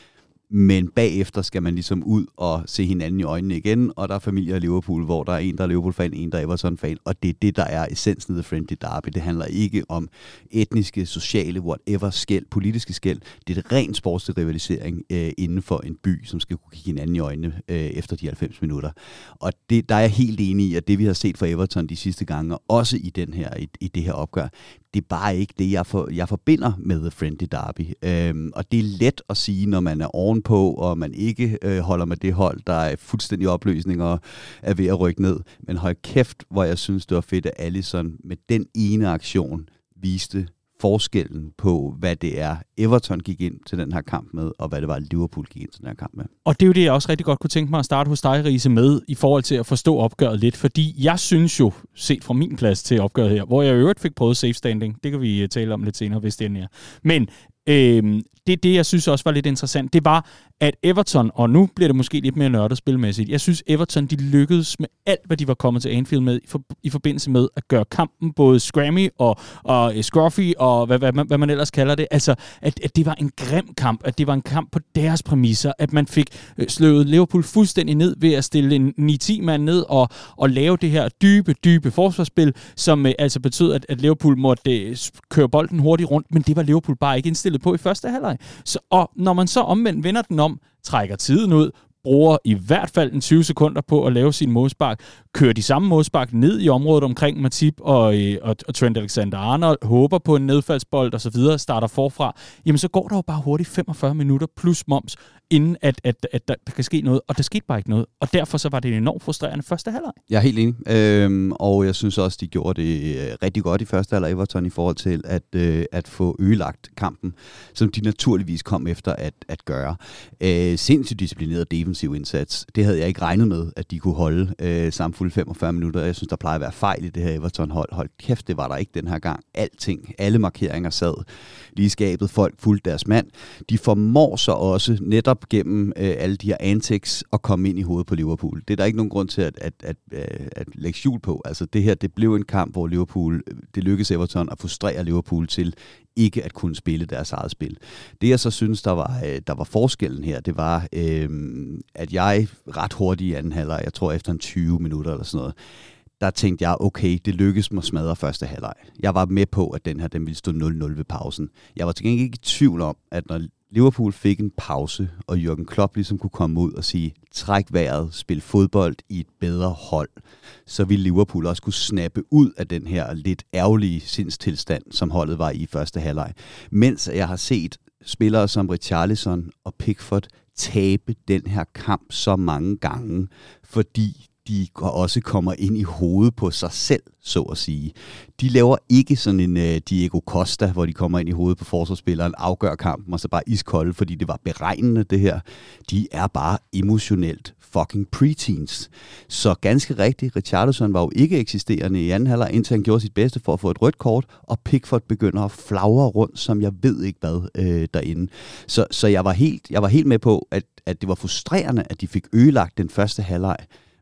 Men bagefter skal man ligesom ud og se hinanden i øjnene igen, og der er familier i Liverpool, hvor der er en, der er Liverpool-fan, en, der er Everton-fan, og det er det, der er essensen af Friendly Derby. Det handler ikke om etniske, sociale, whatever skæld, politiske skæld. Det er et rent sportslig rivalisering øh, inden for en by, som skal kunne kigge hinanden i øjnene øh, efter de 90 minutter. Og det, der er jeg helt enig i, at det vi har set fra Everton de sidste gange, også i, den her, i, i det her opgør, det er bare ikke det, jeg, for, jeg forbinder med The Friendly Derby. Øhm, og det er let at sige, når man er ovenpå, og man ikke øh, holder med det hold, der er fuldstændig opløsning og er ved at rykke ned. Men hold kæft, hvor jeg synes, det var fedt, at Allison med den ene aktion viste forskellen på, hvad det er, Everton gik ind til den her kamp med, og hvad det var, Liverpool gik ind til den her kamp med. Og det er jo det, jeg også rigtig godt kunne tænke mig at starte hos dig, Riese, med, i forhold til at forstå opgøret lidt, fordi jeg synes jo, set fra min plads til opgøret her, hvor jeg i øvrigt fik prøvet safe standing, det kan vi øh, tale om lidt senere, hvis det er Men øh, det, det, jeg synes også var lidt interessant, det var, at Everton, og nu bliver det måske lidt mere nørdet spilmæssigt, jeg synes, Everton de lykkedes med alt, hvad de var kommet til Anfield med, i, for, i forbindelse med at gøre kampen både scrammy og, og eh, scruffy, og hvad, hvad, man, hvad man ellers kalder det. Altså, at, at det var en grim kamp, at det var en kamp på deres præmisser, at man fik eh, slået Liverpool fuldstændig ned ved at stille en 9-10 mand ned og, og lave det her dybe, dybe forsvarsspil, som øh, altså betød, at, at Liverpool måtte øh, køre bolden hurtigt rundt, men det var Liverpool bare ikke indstillet på i første halvleg. Så, og når man så omvendt vender den om, trækker tiden ud, bruger i hvert fald en 20 sekunder på at lave sin modspark, kører de samme modspark ned i området omkring Matip og, øh, og, og Trent Alexander-Arnold, håber på en nedfaldsbold og så videre, starter forfra, jamen så går der jo bare hurtigt 45 minutter plus moms, inden at, at, at der kan ske noget, og der skete bare ikke noget. Og derfor så var det en enormt frustrerende første halvleg. Jeg er helt enig, øhm, og jeg synes også, de gjorde det øh, rigtig godt i første halvleg Everton i forhold til at, øh, at få ødelagt kampen, som de naturligvis kom efter at, at gøre. Øh, sindssygt disciplineret defensiv indsats. Det havde jeg ikke regnet med, at de kunne holde øh, samfulde 45 minutter. Jeg synes, der plejer at være fejl i det her Everton-hold. Hold kæft, det var der ikke den her gang. Alting, alle markeringer sad lige skabet. Folk fulgte deres mand. De formår så også netop gennem øh, alle de her antics at komme ind i hovedet på Liverpool. Det er der ikke nogen grund til at, at, at, at, at lægge skjul på. Altså det her, det blev en kamp, hvor Liverpool, øh, det lykkedes Everton at frustrere Liverpool til ikke at kunne spille deres eget spil. Det jeg så synes, der var, øh, der var forskellen her, det var, øh, at jeg ret hurtigt i anden halvleg, jeg tror efter en 20 minutter eller sådan noget, der tænkte jeg, okay, det lykkedes mig at smadre første halvleg. Jeg var med på, at den her den ville stå 0-0 ved pausen. Jeg var til gengæld ikke i tvivl om, at når Liverpool fik en pause, og Jürgen Klopp ligesom kunne komme ud og sige, træk vejret, spil fodbold i et bedre hold, så ville Liverpool også kunne snappe ud af den her lidt ærgerlige sindstilstand, som holdet var i første halvleg. Mens jeg har set spillere som Richarlison og Pickford tabe den her kamp så mange gange, fordi de også kommer ind i hovedet på sig selv, så at sige. De laver ikke sådan en uh, Diego Costa, hvor de kommer ind i hovedet på forsvarsspilleren, afgør kampen og så bare iskolde, fordi det var beregnende det her. De er bare emotionelt fucking preteens. Så ganske rigtigt, Richardson var jo ikke eksisterende i anden halvleg, indtil han gjorde sit bedste for at få et rødt kort, og Pickford begynder at flagre rundt, som jeg ved ikke hvad øh, derinde. Så, så jeg, var helt, jeg var helt med på, at, at det var frustrerende, at de fik ødelagt den første halvleg.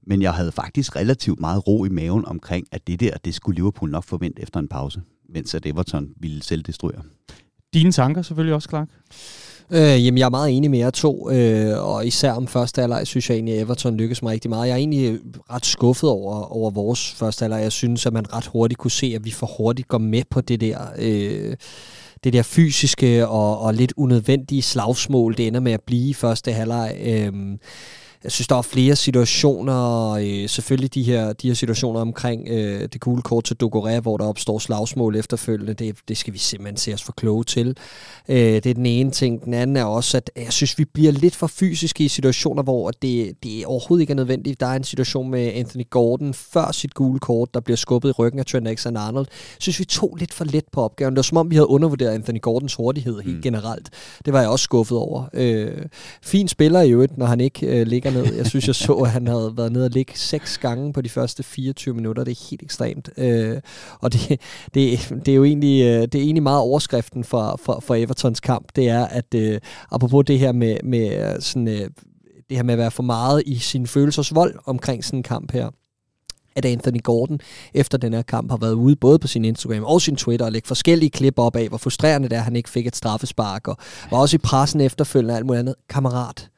Men jeg havde faktisk relativt meget ro i maven omkring, at det der, det skulle Liverpool nok forvente efter en pause, mens at Everton ville selv destruere. Dine tanker selvfølgelig også, Clark? Øh, jamen, jeg er meget enig med jer to, øh, og især om første halvleg synes jeg egentlig, at Everton lykkes mig rigtig meget. Jeg er egentlig ret skuffet over, over vores første halvleg. Jeg synes, at man ret hurtigt kunne se, at vi for hurtigt går med på det der... Øh, det der fysiske og, og lidt unødvendige slagsmål, det ender med at blive i første halvleg. Øh, jeg synes, der er flere situationer, øh, selvfølgelig de her, de her situationer omkring øh, det gule kort til Dogoré, hvor der opstår slagsmål efterfølgende. Det, det skal vi simpelthen se os for kloge til. Øh, det er den ene ting. Den anden er også, at jeg synes, vi bliver lidt for fysiske i situationer, hvor det, det overhovedet ikke er nødvendigt. Der er en situation med Anthony Gordon før sit gule kort, der bliver skubbet i ryggen af Trent Alexander-Arnold. Synes, vi tog lidt for let på opgaven. Det var som om, vi havde undervurderet Anthony Gordons hurtighed helt mm. generelt. Det var jeg også skuffet over. Øh, fin spiller i øvrigt, når han ikke øh, ligger ned. Jeg synes, jeg så, at han havde været nede og ligge seks gange på de første 24 minutter. Det er helt ekstremt. Øh, og det, det, det, er jo egentlig, øh, det er egentlig meget overskriften for, for, for Evertons kamp. Det er, at øh, apropos det her med, med sådan, øh, det her med at være for meget i sin følelsesvold omkring sådan en kamp her, at Anthony Gordon efter den her kamp har været ude både på sin Instagram og sin Twitter og lægge forskellige klip op af, hvor frustrerende det er, at han ikke fik et straffespark, og var også i pressen efterfølgende og alt muligt andet. Kammerat,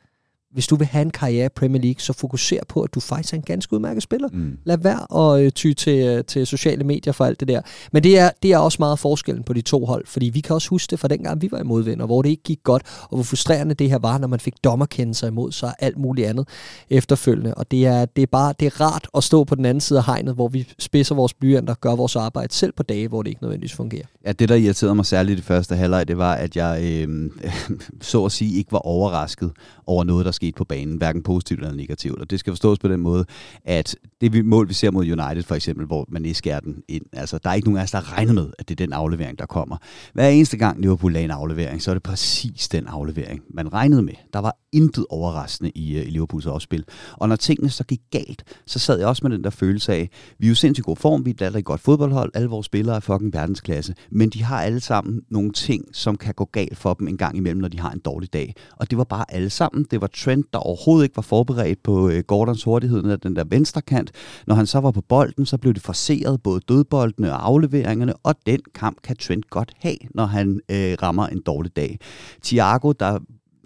hvis du vil have en karriere i Premier League, så fokuser på, at du faktisk er en ganske udmærket spiller. Mm. Lad være at øh, ty til, øh, til sociale medier for alt det der. Men det er, det er også meget forskellen på de to hold, fordi vi kan også huske det fra dengang, vi var i modvinder, hvor det ikke gik godt, og hvor frustrerende det her var, når man fik dommerkendelser imod sig og alt muligt andet efterfølgende. Og det er, det er bare det er rart at stå på den anden side af hegnet, hvor vi spidser vores blyanter, gør vores arbejde selv på dage, hvor det ikke nødvendigvis fungerer. Ja, det der irriterede mig særligt i det første halvleg, det var, at jeg øh, så at sige ikke var overrasket over noget, der skete på banen, hverken positivt eller negativt. Og det skal forstås på den måde, at det vi, mål, vi ser mod United for eksempel, hvor man ikke skærer den ind, altså der er ikke nogen af os, der regner med, at det er den aflevering, der kommer. Hver eneste gang Liverpool lagde en aflevering, så er det præcis den aflevering, man regnede med. Der var intet overraskende i, øh, i Liverpools opspil. Og når tingene så gik galt, så sad jeg også med den der følelse af, vi er jo sindssygt god form, vi er et godt fodboldhold, alle vores spillere er fucking verdensklasse, men de har alle sammen nogle ting, som kan gå galt for dem en gang imellem, når de har en dårlig dag. Og det var bare alle sammen. Det var Trent, der overhovedet ikke var forberedt på øh, Gordons hurtighed af den der venstre kant. Når han så var på bolden, så blev det forseret både dødboldene og afleveringerne, og den kamp kan Trent godt have, når han øh, rammer en dårlig dag. Thiago, der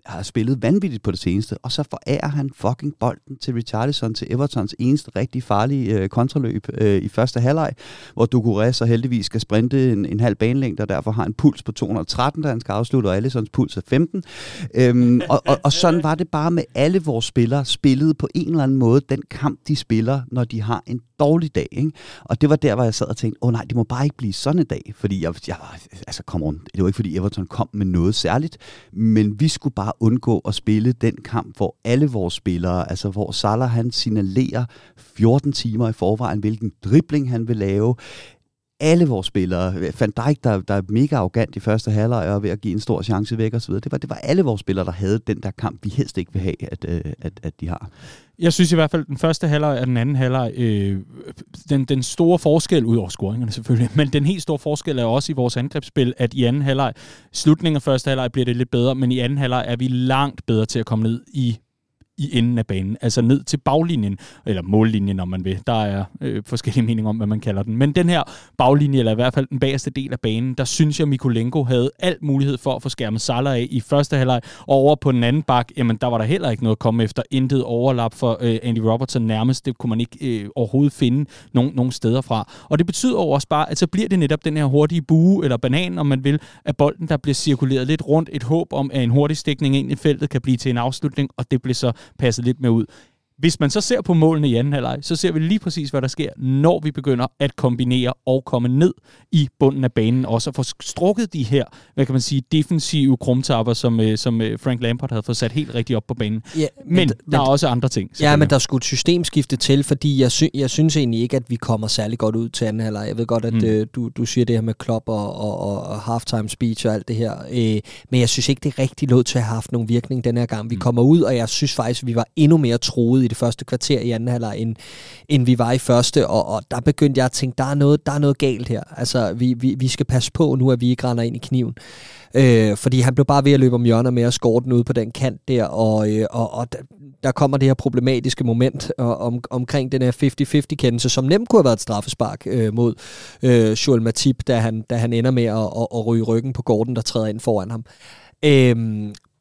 har spillet vanvittigt på det seneste, og så forærer han fucking bolden til Richarlison til Evertons eneste rigtig farlige øh, kontraløb øh, i første halvleg, hvor Ducouré så heldigvis skal sprinte en, en halv banelængde, og derfor har en puls på 213, da han skal afslutte, og Allisons puls er 15. Øhm, og, og, og sådan var det bare med alle vores spillere, spillede på en eller anden måde den kamp, de spiller, når de har en dårlig dag. Ikke? Og det var der, hvor jeg sad og tænkte, åh oh, nej, det må bare ikke blive sådan en dag, fordi jeg, jeg var, altså kom on, det var ikke fordi Everton kom med noget særligt, men vi skulle bare undgå at spille den kamp, hvor alle vores spillere, altså hvor Salah han signalerer 14 timer i forvejen, hvilken dribling han vil lave, alle vores spillere. Van Dijk, der, der er mega arrogant i første halvleg og ved at give en stor chance væk osv. Det var, det var alle vores spillere, der havde den der kamp, vi helst ikke vil have, at, øh, at, at de har. Jeg synes i hvert fald, at den første halvleg og den anden halvleg, øh, den, den store forskel, ud over scoringerne selvfølgelig, men den helt store forskel er også i vores angrebsspil, at i anden halvleg, slutningen af første halvleg bliver det lidt bedre, men i anden halvleg er vi langt bedre til at komme ned i i enden af banen, altså ned til baglinjen, eller mållinjen, om man vil. Der er øh, forskellige meninger om, hvad man kalder den. Men den her baglinje, eller i hvert fald den bagerste del af banen, der synes jeg, Mikulenko havde alt mulighed for at få skærmet Salah af i første halvleg. Og over på den anden bak, jamen der var der heller ikke noget at komme efter. Intet overlap for øh, Andy Robertson nærmest. Det kunne man ikke øh, overhovedet finde nogen, nogen steder fra. Og det betyder også bare, at så bliver det netop den her hurtige bue, eller banan, om man vil, af bolden, der bliver cirkuleret lidt rundt. Et håb om, at en hurtig stikning ind i feltet kan blive til en afslutning, og det bliver så passet lidt mere ud. Hvis man så ser på målene i anden halvleg, så ser vi lige præcis, hvad der sker, når vi begynder at kombinere og komme ned i bunden af banen, og så få strukket de her, hvad kan man sige, defensive krumtapper, som, øh, som øh, Frank Lampard havde fået sat helt rigtigt op på banen. Ja, men, men der men, er også andre ting. Ja, men der skulle et systemskifte til, fordi jeg, sy- jeg synes egentlig ikke, at vi kommer særlig godt ud til anden halvleg. Jeg ved godt, at mm. øh, du, du siger det her med Klopp og, og, og halftime speech og alt det her, øh, men jeg synes ikke, det er rigtig lod til at have haft nogen virkning den her gang. Vi mm. kommer ud, og jeg synes faktisk, vi var endnu mere troet i det første kvarter i anden halvleg, end, end vi var i første, og, og der begyndte jeg at tænke, der er noget, der er noget galt her. Altså, vi, vi, vi skal passe på nu, at vi ikke render ind i kniven. Øh, fordi han blev bare ved at løbe om hjørner med at score den ud på den kant der, og, øh, og, og der kommer det her problematiske moment og, om, omkring den her 50-50-kendelse, som nemt kunne have været et straffespark øh, mod øh, Joel Matip, da han, da han ender med at, at, at ryge ryggen på Gordon, der træder ind foran ham. Øh,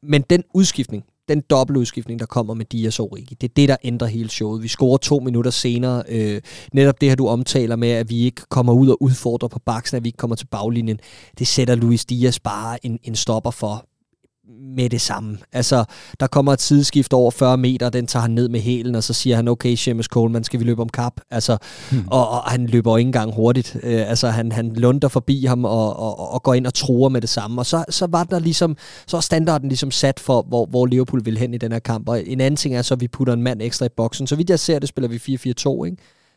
men den udskiftning, den dobbeltudskiftning, der kommer med Dias og Origi, det er det, der ændrer hele showet. Vi scorer to minutter senere. Øh, netop det her, du omtaler med, at vi ikke kommer ud og udfordrer på baksen, at vi ikke kommer til baglinjen, det sætter Luis Dias bare en, en stopper for med det samme. Altså, der kommer et sideskift over 40 meter, den tager han ned med hælen, og så siger han, okay, Seamus Coleman, skal vi løbe om kap? Altså, hmm. og, og, han løber ikke engang hurtigt. Øh, altså, han, han lunder forbi ham og, og, og går ind og truer med det samme. Og så, så var der ligesom, så var standarden ligesom sat for, hvor, hvor Liverpool vil hen i den her kamp. Og en anden ting er så, at vi putter en mand ekstra i boksen. Så vidt jeg ser det, spiller vi 4-4-2, ikke?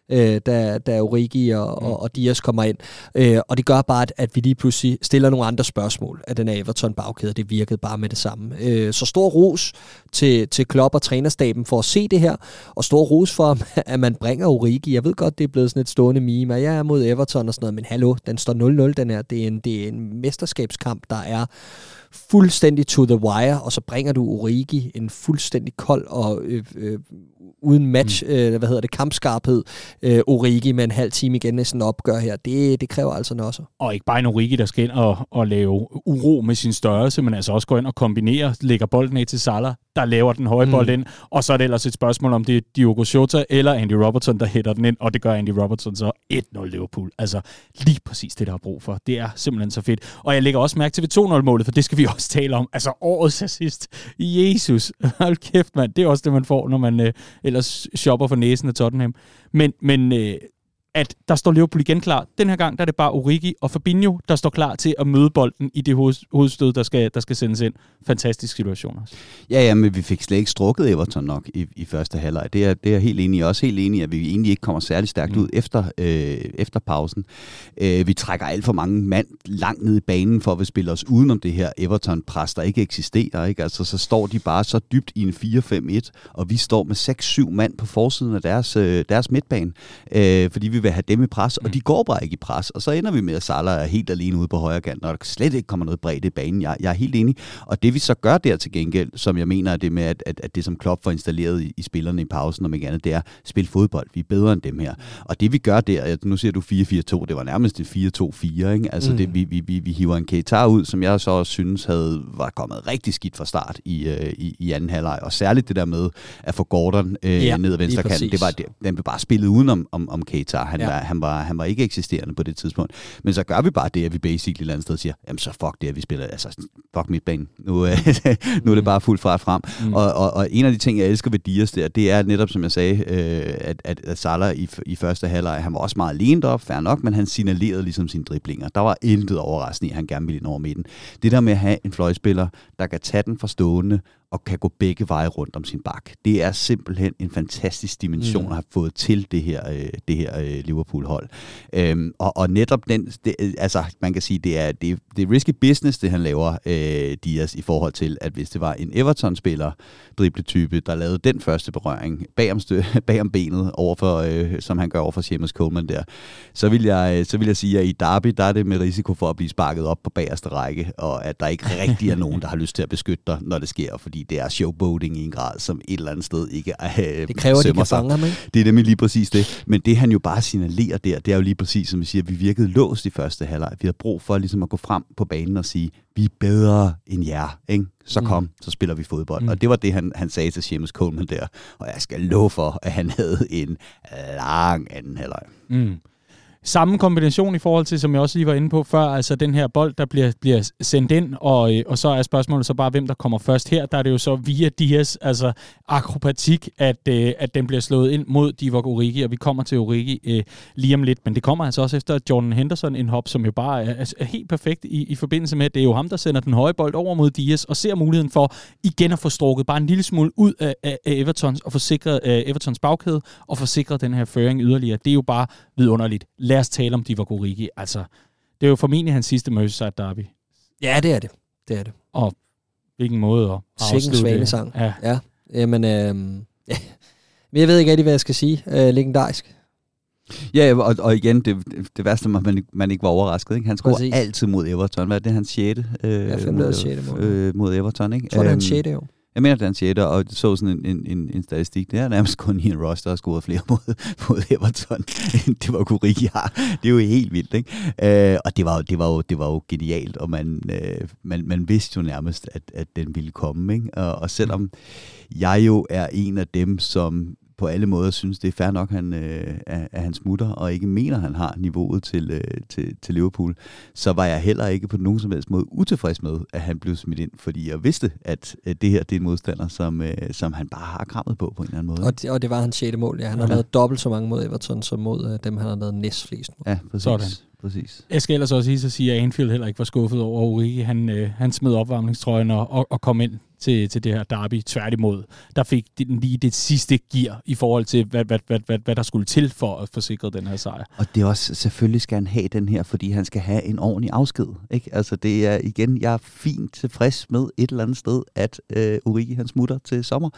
Øh, da, da Origi og, mm. og, og Dias kommer ind. Øh, og det gør bare, at, at vi lige pludselig stiller nogle andre spørgsmål af den her Everton bagkæde. Det virkede bare med det samme. Øh, så stor ros til, til Klopp og trænerstaben for at se det her, og stor ros for, at man bringer Origi. Jeg ved godt, det er blevet sådan et stående meme, og jeg er mod Everton og sådan noget, men hallo, den står 0-0, den her. Det er en, det er en mesterskabskamp, der er fuldstændig to the wire, og så bringer du Origi, en fuldstændig kold og øh, øh, uden match, mm. øh, hvad hedder det, kampskarphed, øh, Origi med en halv time igen i sådan en opgør her. Det, det kræver altså også. Og ikke bare en Origi, der skal ind og, og lave uro med sin størrelse, men altså også gå ind og kombinere, lægger bolden af til Salah, der laver den høje mm. bold ind, og så er det ellers et spørgsmål, om det er Diogo Jota eller Andy Robertson, der hætter den ind, og det gør Andy Robertson så 1-0 Liverpool. Altså lige præcis det, der har brug for. Det er simpelthen så fedt. Og jeg lægger også mærke til ved 2-0-målet, for det skal vi også tale om. Altså årets assist. Jesus. Hold kæft, mand. Det er også det, man får, når man eller ellers shopper for næsen af Tottenham. Men, men øh, at der står Liverpool igen klar. Den her gang der er det bare Origi og Fabinho, der står klar til at møde bolden i det hovedstød, der skal, der skal sendes ind. Fantastisk situation også. Ja, ja, men vi fik slet ikke strukket Everton nok i, i første halvleg. Det er, det er helt enig i. Også helt enig i, at vi egentlig ikke kommer særlig stærkt mm. ud efter, øh, efter pausen. Øh, vi trækker alt for mange mand langt ned i banen for at vi spille os udenom det her Everton-pres, der ikke eksisterer. Ikke? Altså, så står de bare så dybt i en 4-5-1, og vi står med 6-7 mand på forsiden af deres, øh, deres midtbane, øh, fordi vi vil have dem i pres, mm. og de går bare ikke i pres. Og så ender vi med, at Salah er helt alene ude på højre kant, og der slet ikke kommer noget bredt i banen. Jeg, jeg er helt enig. Og det vi så gør der til gengæld, som jeg mener er det med, at, at, at det som Klopp får installeret i, i spillerne i pausen, og ikke andet, det er spil fodbold. Vi er bedre end dem her. Og det vi gør der, nu ser du 4-4-2, det var nærmest en 4-2-4, ikke? Altså mm. det, vi, vi, vi, vi hiver en Keita ud, som jeg så også synes havde, var kommet rigtig skidt fra start i, øh, i, i anden halvleg. Og særligt det der med at få Gordon øh, ja, ned ad venstre kant, det var, det, den blev bare spillet udenom om, om Keita. Han, ja. var, han, var, han var ikke eksisterende på det tidspunkt. Men så gør vi bare det, at vi basically et eller andet sted siger, jamen så fuck det, at vi spiller, altså fuck midtbanen. Nu, øh, nu er det bare fuldt fra frem. Mm. Og, og, og, en af de ting, jeg elsker ved Dias der, det er netop, som jeg sagde, øh, at, at, at Salah i, i første halvleg, han var også meget alene op, fair nok, men han signalerede ligesom sine driblinger. Der var intet overraskende i, at han gerne ville ind over midten. Det der med at have en fløjspiller, der kan tage den forstående og kan gå begge veje rundt om sin bak. Det er simpelthen en fantastisk dimension mm. at have fået til det her, øh, det her øh, Liverpool-hold. Øhm, og, og netop den, det, altså man kan sige, det er, det, det er risky business, det han laver, øh, Dias, i forhold til, at hvis det var en Everton-spiller, dribletype, der lavede den første berøring bag om, stø, bag om benet, overfor, øh, som han gør over for Seamus Coleman der, så vil, jeg, så vil jeg sige, at i Derby, der er det med risiko for at blive sparket op på bagerste række, og at der ikke rigtig er nogen, der har lyst til at beskytte dig, når det sker, fordi det er showboating i en grad, som et eller andet sted ikke er øh, Det kræver, at de kan fange ham, ikke? Det er nemlig lige præcis det. Men det, han jo bare signalerer der, det er jo lige præcis, som vi siger, vi virkede låst i første halvleg. Vi har brug for ligesom at gå frem på banen og sige, vi er bedre end jer, ikke? så kom, mm. så spiller vi fodbold. Mm. Og det var det, han, han sagde til Seamus Coleman der. Og jeg skal love for, at han havde en lang anden halvleg. Mm samme kombination i forhold til, som jeg også lige var inde på før, altså den her bold, der bliver, bliver sendt ind, og, øh, og så er spørgsmålet så bare, hvem der kommer først her. Der er det jo så via Dias, altså akrobatik, at, øh, at den bliver slået ind mod Divock Origi, og vi kommer til Origi øh, lige om lidt. Men det kommer altså også efter Jordan Henderson en hop, som jo bare er, er helt perfekt i, i forbindelse med, at det er jo ham, der sender den høje bold over mod Dias, og ser muligheden for igen at få strukket bare en lille smule ud af, af, af Evertons, og få sikret øh, Evertons bagkæde, og få sikret den her føring yderligere. Det er jo bare vidunderligt lad os tale om Divock Origi. Altså, det er jo formentlig hans sidste Merseyside derby. Ja, det er det. Det er det. Og hvilken måde at afslutte svanesang. Ja. ja. Jamen, øh, ja. Men jeg ved ikke rigtig, hvad jeg skal sige. Øh, legendarisk. Ja, og, og igen, det, det værste er, at man, man ikke var overrasket. Ikke? Han scorer altid mod Everton. Hvad er det, hans 6. Øh, ja, femte 6. Mod, øh, mod Everton. Ikke? Jeg tror, det er hans 6. jo. Jeg mener, det er en 6. og så sådan en, en, en, statistik. Det er nærmest kun Ian Ross, der har scoret flere mod, mod Everton, end det var Kuriki har. Det er jo helt vildt, ikke? Øh, og det var, jo, det, var jo, det var jo genialt, og man, øh, man, man vidste jo nærmest, at, at den ville komme, ikke? Og, og selvom jeg jo er en af dem, som på alle måder synes, det er fair nok, at han, øh, at han smutter, og ikke mener, at han har niveauet til, øh, til, til Liverpool, så var jeg heller ikke på nogen som helst måde utilfreds med, at han blev smidt ind, fordi jeg vidste, at, at det her det er en modstander, som, øh, som han bare har krammet på på en eller anden måde. Og det, og det var hans 6. mål, ja. Han har ja. lavet dobbelt så mange mod Everton, som mod øh, dem, han har lavet næstflest mod. Ja, præcis. Sådan. Præcis. Jeg skal ellers også lige sige, at Anfield heller ikke var skuffet over Origi. Han, øh, han smed opvarmningstrøjen og, og, og kom ind til, til det her derby. Tværtimod, der fik den lige det sidste gear i forhold til, hvad, hvad, hvad, hvad, hvad der skulle til for at forsikre den her sejr. Og det er også, selvfølgelig skal han have den her, fordi han skal have en ordentlig afsked. Ikke? Altså det er igen, jeg er fint tilfreds med et eller andet sted, at øh, Origi han smutter til sommer.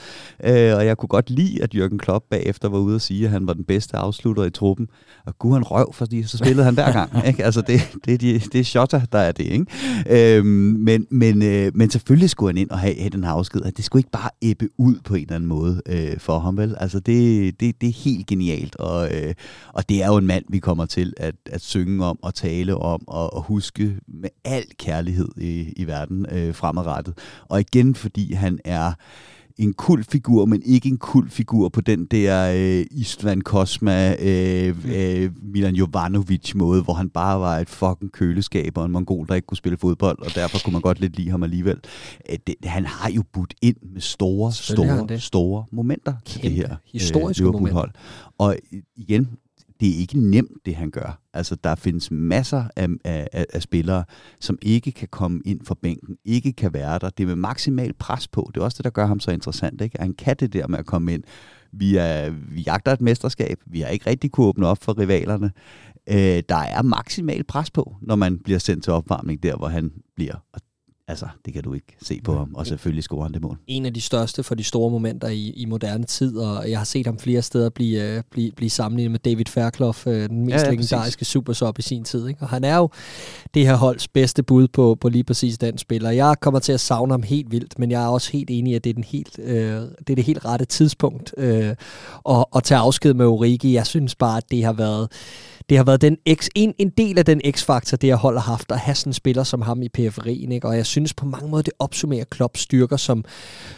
Øh, og jeg kunne godt lide, at Jürgen Klopp bagefter var ude og sige, at han var den bedste afslutter i truppen. Og gud han røv, fordi så spillede han hver gang. Ikke? Altså det, det, det, det er Shota, der er det. Ikke? Øh, men, men, øh, men selvfølgelig skulle han ind og have den her afsked, at det skulle ikke bare æbbe ud på en eller anden måde øh, for ham, vel? Altså, det, det, det er helt genialt, og, øh, og det er jo en mand, vi kommer til at, at synge om, og tale om, og, og huske med al kærlighed i, i verden øh, fremadrettet. Og igen, fordi han er en kul figur, men ikke en kul figur på den der øh, Istvan Kosma, øh, øh, Milan Jovanovic måde, hvor han bare var et fucking køleskab og en mongol, der ikke kunne spille fodbold, og derfor kunne man godt lidt lide ham alligevel. Øh, det, han har jo budt ind med store, store, store momenter Kæmpe, det her historiske øh, momenter. Og igen, det er ikke nemt, det han gør. Altså, der findes masser af, af, af spillere, som ikke kan komme ind fra bænken, ikke kan være der. Det er med maksimal pres på. Det er også det, der gør ham så interessant. Ikke? Han kan det der med at komme ind. Vi, er, vi jagter et mesterskab. Vi har ikke rigtig kunne åbne op for rivalerne. Øh, der er maksimal pres på, når man bliver sendt til opvarmning der, hvor han bliver. Og Altså, det kan du ikke se på ham, og selvfølgelig scorer han det mål. En af de største for de store momenter i, i moderne tid, og jeg har set ham flere steder blive, uh, blive, blive sammenlignet med David Fairclough, uh, den mest ja, ja, legendariske supersop i sin tid. Ikke? Og han er jo det her holds bedste bud på, på lige præcis den spiller. Jeg kommer til at savne ham helt vildt, men jeg er også helt enig i, at det er, den helt, uh, det, er det helt rette tidspunkt uh, at, at tage afsked med Origi. Jeg synes bare, at det har været det har været den X, en, en del af den X-faktor, det har hold har haft, at have sådan en spiller som ham i periferien. Ikke? Og jeg synes på mange måder, det opsummerer Klopps styrker som,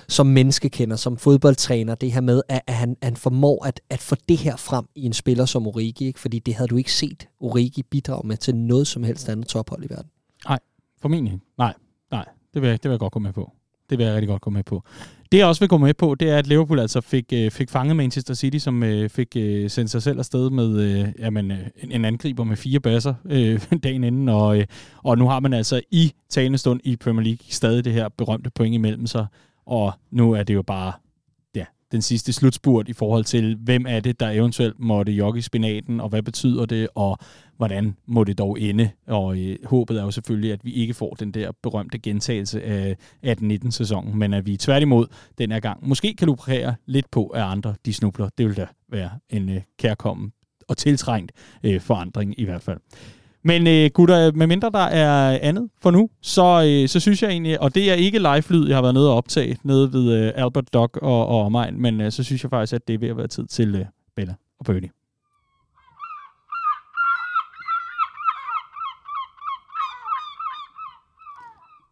som menneskekender, som fodboldtræner. Det her med, at, at han, han formår at, at få det her frem i en spiller som Origi. Ikke? Fordi det havde du ikke set Origi bidrage med til noget som helst andet tophold i verden. Nej, formentlig Nej, nej. Det vil, det vil jeg godt gå med på. Det vil jeg rigtig godt gå med på. Det jeg også vil gå med på, det er, at Liverpool altså fik, øh, fik fanget Manchester City, som øh, fik øh, sendt sig selv afsted med øh, jamen, øh, en angriber med fire basser øh, dagen inden. Og, øh, og nu har man altså i talende stund i Premier League stadig det her berømte point imellem sig. Og nu er det jo bare den sidste slutspurt i forhold til, hvem er det, der eventuelt måtte jogge i spinaten, og hvad betyder det, og hvordan må det dog ende. Og øh, håbet er jo selvfølgelig, at vi ikke får den der berømte gentagelse af 18-19 sæsonen, men at vi tværtimod den her gang måske kan lukrere lidt på, at andre de snubler. Det vil da være en øh, kærkommen og tiltrængt øh, forandring i hvert fald. Men øh, gutter, medmindre der er andet for nu, så, øh, så synes jeg egentlig, og det er ikke live-lyd, jeg har været nede og optage nede ved øh, Albert Dock og, og omegn, men øh, så synes jeg faktisk, at det er ved at være tid til øh, Bella og Birdie.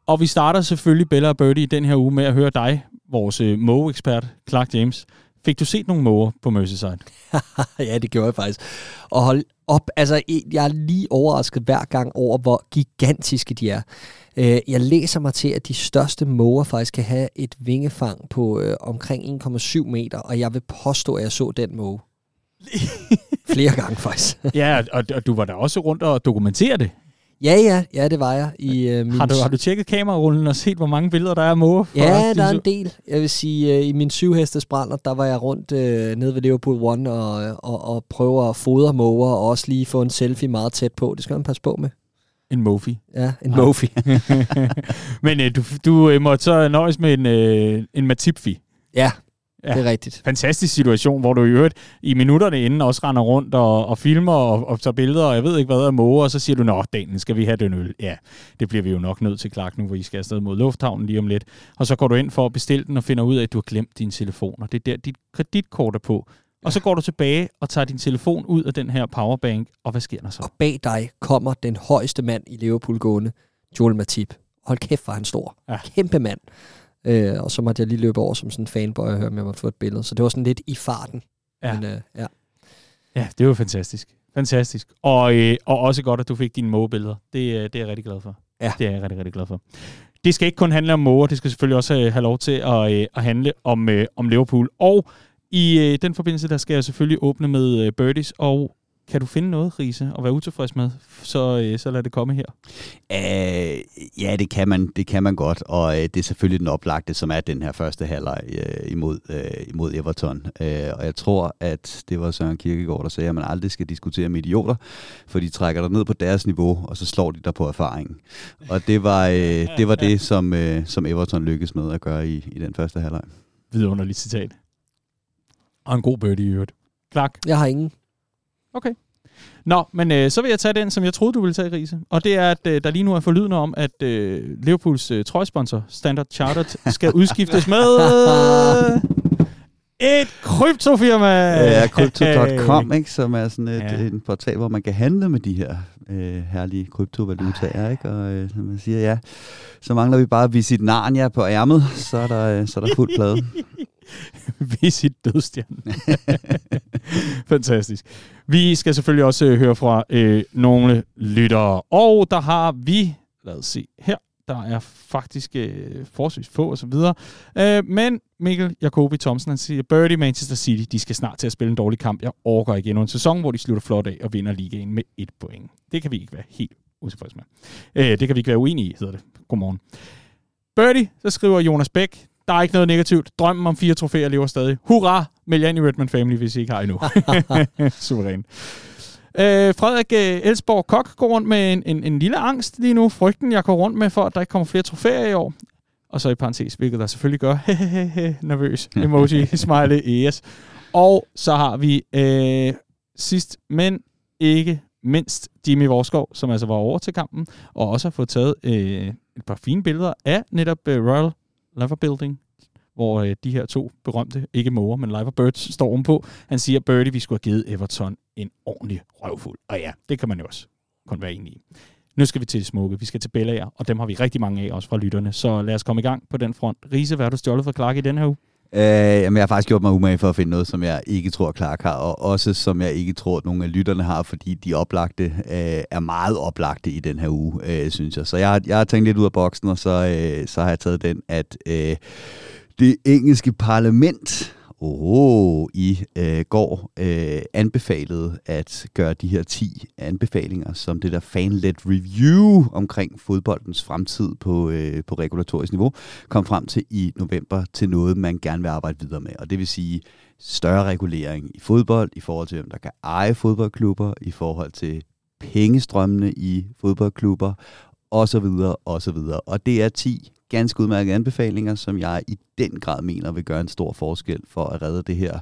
Og vi starter selvfølgelig Bella og Birdie i den her uge med at høre dig, vores øh, Moe-ekspert, Clark James. Fik du set nogle måger på Merseyside? ja, det gjorde jeg faktisk. Og hold op, altså jeg er lige overrasket hver gang over, hvor gigantiske de er. Øh, jeg læser mig til, at de største måger faktisk kan have et vingefang på øh, omkring 1,7 meter, og jeg vil påstå, at jeg så den måge. Flere gange faktisk. ja, og, og du var der også rundt og dokumentere det. Ja, ja, ja, det var jeg. I, uh, min... har, du, har du tjekket kamerarullen og set, hvor mange billeder der er af måger? Ja, der er en del. Jeg vil sige, uh, i min syvhestes brænder, der var jeg rundt uh, nede ved Liverpool One og, og, og prøver at fodre måger og også lige få en selfie meget tæt på. Det skal man passe på med. En Mofi. Ja, en Mofi. Men uh, du, du uh, måtte så nøjes med en, uh, en Matipfi. Ja, Ja, det er rigtigt. Fantastisk situation, hvor du i øvrigt i minutterne inden også render rundt og, og filmer og, og tager billeder, og jeg ved ikke hvad af måger, og så siger du, nå, Daniel, skal vi have den øl? Ja, det bliver vi jo nok nødt til, Clark, nu hvor I skal afsted mod lufthavnen lige om lidt. Og så går du ind for at bestille den og finder ud af, at du har glemt din telefon, og det er der, dit kreditkort er på. Og så går du tilbage og tager din telefon ud af den her powerbank, og hvad sker der så? Og bag dig kommer den højeste mand i Liverpool gående, Joel Matip. Hold kæft, hvor han stor. Ja. Kæmpe mand. Øh, og så måtte jeg lige løbe over som sådan en fanboy og høre, om jeg måtte få et billede. Så det var sådan lidt i farten. Ja, Men, øh, ja. ja det var fantastisk. Fantastisk. Og, øh, og også godt, at du fik dine mågebilleder. Det, øh, det er jeg rigtig glad for. Ja. Det er jeg rigtig, rigtig glad for. Det skal ikke kun handle om måger, det skal selvfølgelig også øh, have lov til at, øh, at handle om, øh, om Liverpool. Og i øh, den forbindelse, der skal jeg selvfølgelig åbne med øh, birdies, og kan du finde noget, Riese, og være utilfreds med, så, øh, så lad det komme her. Æh, ja, det kan man, det kan man godt, og øh, det er selvfølgelig den oplagte, som er den her første halvleg øh, imod, øh, imod Everton. Æh, og jeg tror, at det var Søren Kierkegaard, der sagde, at man aldrig skal diskutere med idioter, for de trækker dig ned på deres niveau, og så slår de dig på erfaringen. Og det var øh, det, var det som, øh, som Everton lykkedes med at gøre i, i den første halvleg. Vidunderligt citat. Og en god birdie i øvrigt. Clark? Jeg har ingen. Okay. Nå, men øh, så vil jeg tage den, som jeg troede, du ville tage, Riese. Og det er, at øh, der lige nu er forlydende om, at øh, Liverpools øh, trøjsponsor, Standard Chartered, skal udskiftes med... Øh, et kryptofirma! Ja, Crypto.com, ikke, som er sådan et, ja. en portal, hvor man kan handle med de her øh, herlige kryptovalutaer. Ikke? Og øh, som man siger, ja, så mangler vi bare Visit Narnia på ærmet, så er der, øh, så er der fuld plade. Visit Dødstjernen. Fantastisk. Vi skal selvfølgelig også øh, høre fra øh, nogle lyttere. Og der har vi, lad os se her, Der er faktisk øh, forholdsvis få og så videre. Øh, men Mikkel Jacobi Thomsen, han siger, Birdie Manchester City, de skal snart til at spille en dårlig kamp. Jeg overgår igen en sæson, hvor de slutter flot af og vinder ligaen med et point. Det kan vi ikke være helt utilfredse med. Øh, det kan vi ikke være uenige i, hedder det. Godmorgen. Birdie, så skriver Jonas Bæk, der er ikke noget negativt. Drømmen om fire trofæer lever stadig. Hurra! Meld i Redman Family, hvis I ikke har endnu. Suveræn. Øh, Frederik øh, Elsborg Kok går rundt med en, en, en lille angst lige nu. Frygten, jeg går rundt med, for at der ikke kommer flere trofæer i år. Og så i parentes, hvilket der selvfølgelig gør. nervøs. Emoji, smiley, yes. Og så har vi øh, sidst, men ikke mindst Jimmy Vorskov, som altså var over til kampen, og også har fået taget øh, et par fine billeder af netop øh, Royal Lever Building, hvor øh, de her to berømte, ikke Moore, men Liver Birds, står ovenpå. Han siger, Birdie, vi skulle have givet Everton en ordentlig røvfuld. Og ja, det kan man jo også kun være enig i. Nu skal vi til det smukke. Vi skal til Bellager, og dem har vi rigtig mange af også fra lytterne. Så lad os komme i gang på den front. Rise, hvad har du stjålet fra Clark i den her uge? Øh, jamen, jeg har faktisk gjort mig umage for at finde noget, som jeg ikke tror, Clark har, og også som jeg ikke tror, at nogle af lytterne har, fordi de oplagte øh, er meget oplagte i den her uge, øh, synes jeg. Så jeg, har, jeg har tænkt lidt ud af boksen, og så, øh, så har jeg taget den, at øh, det engelske parlament oh, i øh, går øh, anbefalede at gøre de her 10 anbefalinger som det der fan-led review omkring fodboldens fremtid på, øh, på regulatorisk niveau, kom frem til i november til noget, man gerne vil arbejde videre med. Og det vil sige større regulering i fodbold, i forhold til, hvem der kan eje fodboldklubber, i forhold til pengestrømmene i fodboldklubber, og så videre, og så videre. Og det er 10 ganske udmærkede anbefalinger, som jeg i den grad mener vil gøre en stor forskel for at redde det her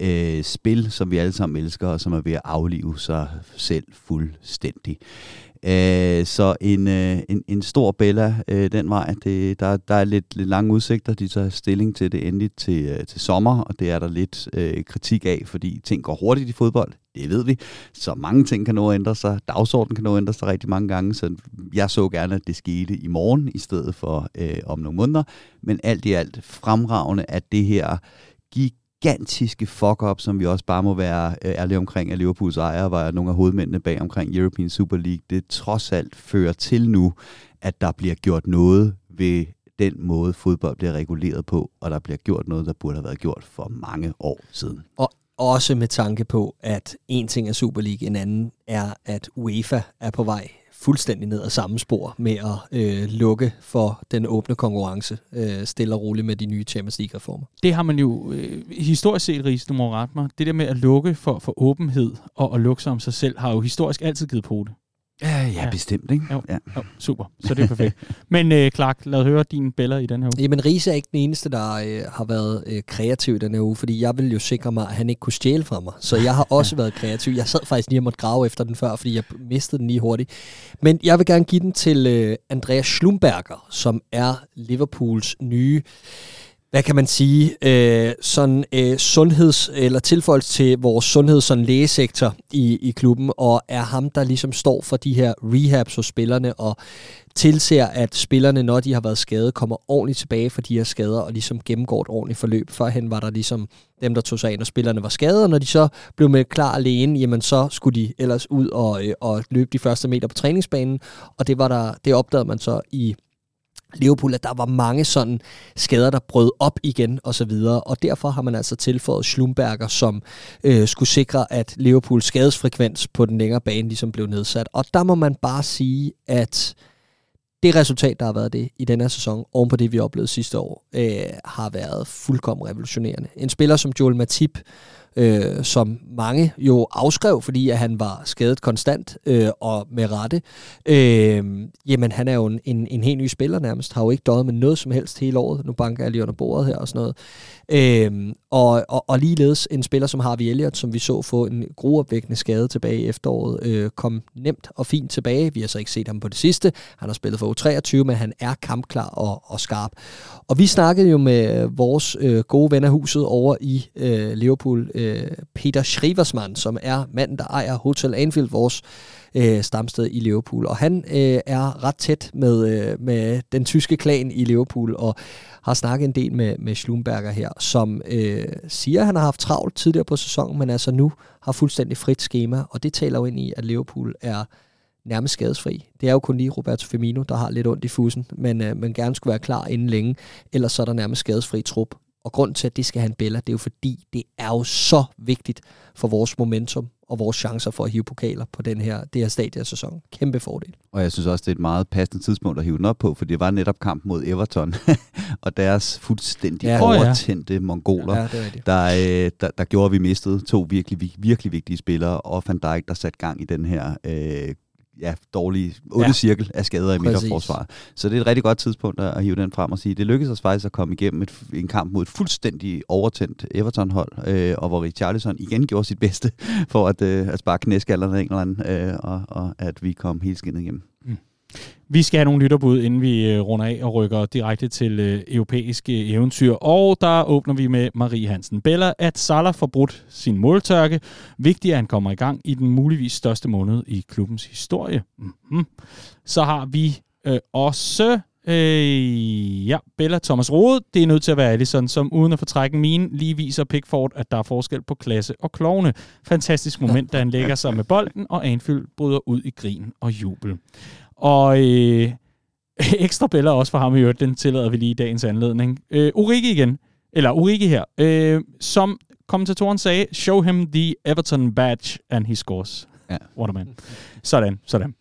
øh, spil, som vi alle sammen elsker, og som er ved at aflive sig selv fuldstændig. Øh, så en, øh, en, en stor Bella øh, den vej. Det, der, der er lidt, lidt lange udsigter. De tager stilling til det endeligt til, øh, til sommer, og det er der lidt øh, kritik af, fordi ting går hurtigt i fodbold. Det ved vi. Så mange ting kan nå at ændre sig. Dagsordenen kan nå at ændre sig rigtig mange gange, så jeg så gerne, at det skete i morgen, i stedet for øh, om nogle måneder. Men alt i alt fremragende, at det her gigantiske fuck-up, som vi også bare må være øh, ærlige omkring, at Liverpools ejer var nogle af hovedmændene bag omkring European Super League. Det trods alt fører til nu, at der bliver gjort noget ved den måde, fodbold bliver reguleret på, og der bliver gjort noget, der burde have været gjort for mange år siden. Og også med tanke på, at en ting er Super League, en anden er, at UEFA er på vej fuldstændig ned ad samme spor med at øh, lukke for den åbne konkurrence, øh, stille og roligt med de nye Champions League-reformer. Det har man jo øh, historisk set, Ries, du må rette mig. Det der med at lukke for, for åbenhed og at lukke sig om sig selv, har jo historisk altid givet på det. Ja, ja, ja, bestemt, ikke? Jo, ja. jo, super. Så det er perfekt. Men øh, Clark, lad os høre dine billeder i den her uge. Jamen, Riese er ikke den eneste, der øh, har været øh, kreativ i den her uge, fordi jeg vil jo sikre mig, at han ikke kunne stjæle fra mig. Så jeg har også været kreativ. Jeg sad faktisk lige og måtte grave efter den før, fordi jeg mistede den lige hurtigt. Men jeg vil gerne give den til øh, Andreas Schlumberger, som er Liverpools nye hvad kan man sige, øh, sådan øh, sundheds- eller tilføjelse til vores sundheds- sådan lægesektor i, i klubben, og er ham, der ligesom står for de her rehabs hos spillerne, og tilser, at spillerne, når de har været skadet, kommer ordentligt tilbage fra de her skader, og ligesom gennemgår et ordentligt forløb. Førhen var der ligesom dem, der tog sig af, når spillerne var skadet, og når de så blev med klar alene, jamen så skulle de ellers ud og, øh, og løbe de første meter på træningsbanen, og det, var der, det opdagede man så i Liverpool, at der var mange sådan skader, der brød op igen og så videre, og derfor har man altså tilføjet Schlumberger, som øh, skulle sikre, at Liverpools skadesfrekvens på den længere bane ligesom blev nedsat. Og der må man bare sige, at det resultat, der har været det i denne her sæson, oven på det, vi oplevede sidste år, øh, har været fuldkommen revolutionerende. En spiller som Joel Matip, øh, som mange jo afskrev, fordi at han var skadet konstant øh, og med rette. Øh, jamen, han er jo en, en, en helt ny spiller nærmest, har jo ikke døjet med noget som helst hele året. Nu banker jeg lige under bordet her og sådan noget. Øh, og, og, og ligeledes en spiller som Harvey Elliott, som vi så få en gruopvækkende skade tilbage i efteråret, øh, kom nemt og fint tilbage. Vi har så ikke set ham på det sidste. Han har spillet for U23, men han er kampklar og, og skarp. Og vi snakkede jo med vores øh, gode ven af huset over i øh, Liverpool, øh, Peter Schriversmann, som er manden, der ejer Hotel Anfield, vores øh, Øh, stamsted i Liverpool. Og han øh, er ret tæt med, øh, med den tyske klan i Liverpool, og har snakket en del med, med Schlumberger her, som øh, siger, at han har haft travlt tidligere på sæsonen, men altså nu har fuldstændig frit schema, og det taler jo ind i, at Liverpool er nærmest skadesfri. Det er jo kun lige Roberto Firmino, der har lidt ondt i fussen, men, øh, men gerne skulle være klar inden længe, ellers så er der nærmest skadesfri trup. Og grund til, at det skal have en Bella, det er jo fordi, det er jo så vigtigt for vores momentum og vores chancer for at hive pokaler på den her, det her stadie af sæsonen. Kæmpe fordel. Og jeg synes også, det er et meget passende tidspunkt at hive den op på, for det var netop kamp mod Everton, og deres fuldstændig ja. overtændte mongoler, ja, det der, øh, der, der gjorde, at vi mistede to virkelig, virkelig vigtige spillere, og Van Dijk, der satte gang i den her øh, ja, dårlige onde ja. cirkel af skader i midterforsvaret. Så det er et rigtig godt tidspunkt at hive den frem og sige, det lykkedes os faktisk at komme igennem et, en kamp mod et fuldstændig overtændt Everton-hold, øh, og hvor Richarlison igen gjorde sit bedste for at, øh, at spare knæskallerne en eller anden, øh, og, og at vi kom helt skinnet igennem. Vi skal have nogle lytterbud, inden vi øh, runder af og rykker direkte til øh, europæiske øh, eventyr. Og der åbner vi med Marie Hansen. Bella, at Salah får brudt sin måltørke. Vigtigt, at han kommer i gang i den muligvis største måned i klubbens historie. Mm-hmm. Så har vi øh, også Øh, ja, Bella Thomas Rode, det er nødt til at være Allison, som uden at fortrække min lige viser Pickford, at der er forskel på klasse og klovne. Fantastisk moment, da han lægger sig med bolden, og Anfield bryder ud i grin og jubel. Og øh, ekstra billeder også for ham i øvrigt, den tillader vi lige i dagens anledning. Øh, Urigi igen, eller Urigi her, øh, som kommentatoren sagde, show him the Everton badge, and he scores. Ja. What a man. Sådan, sådan.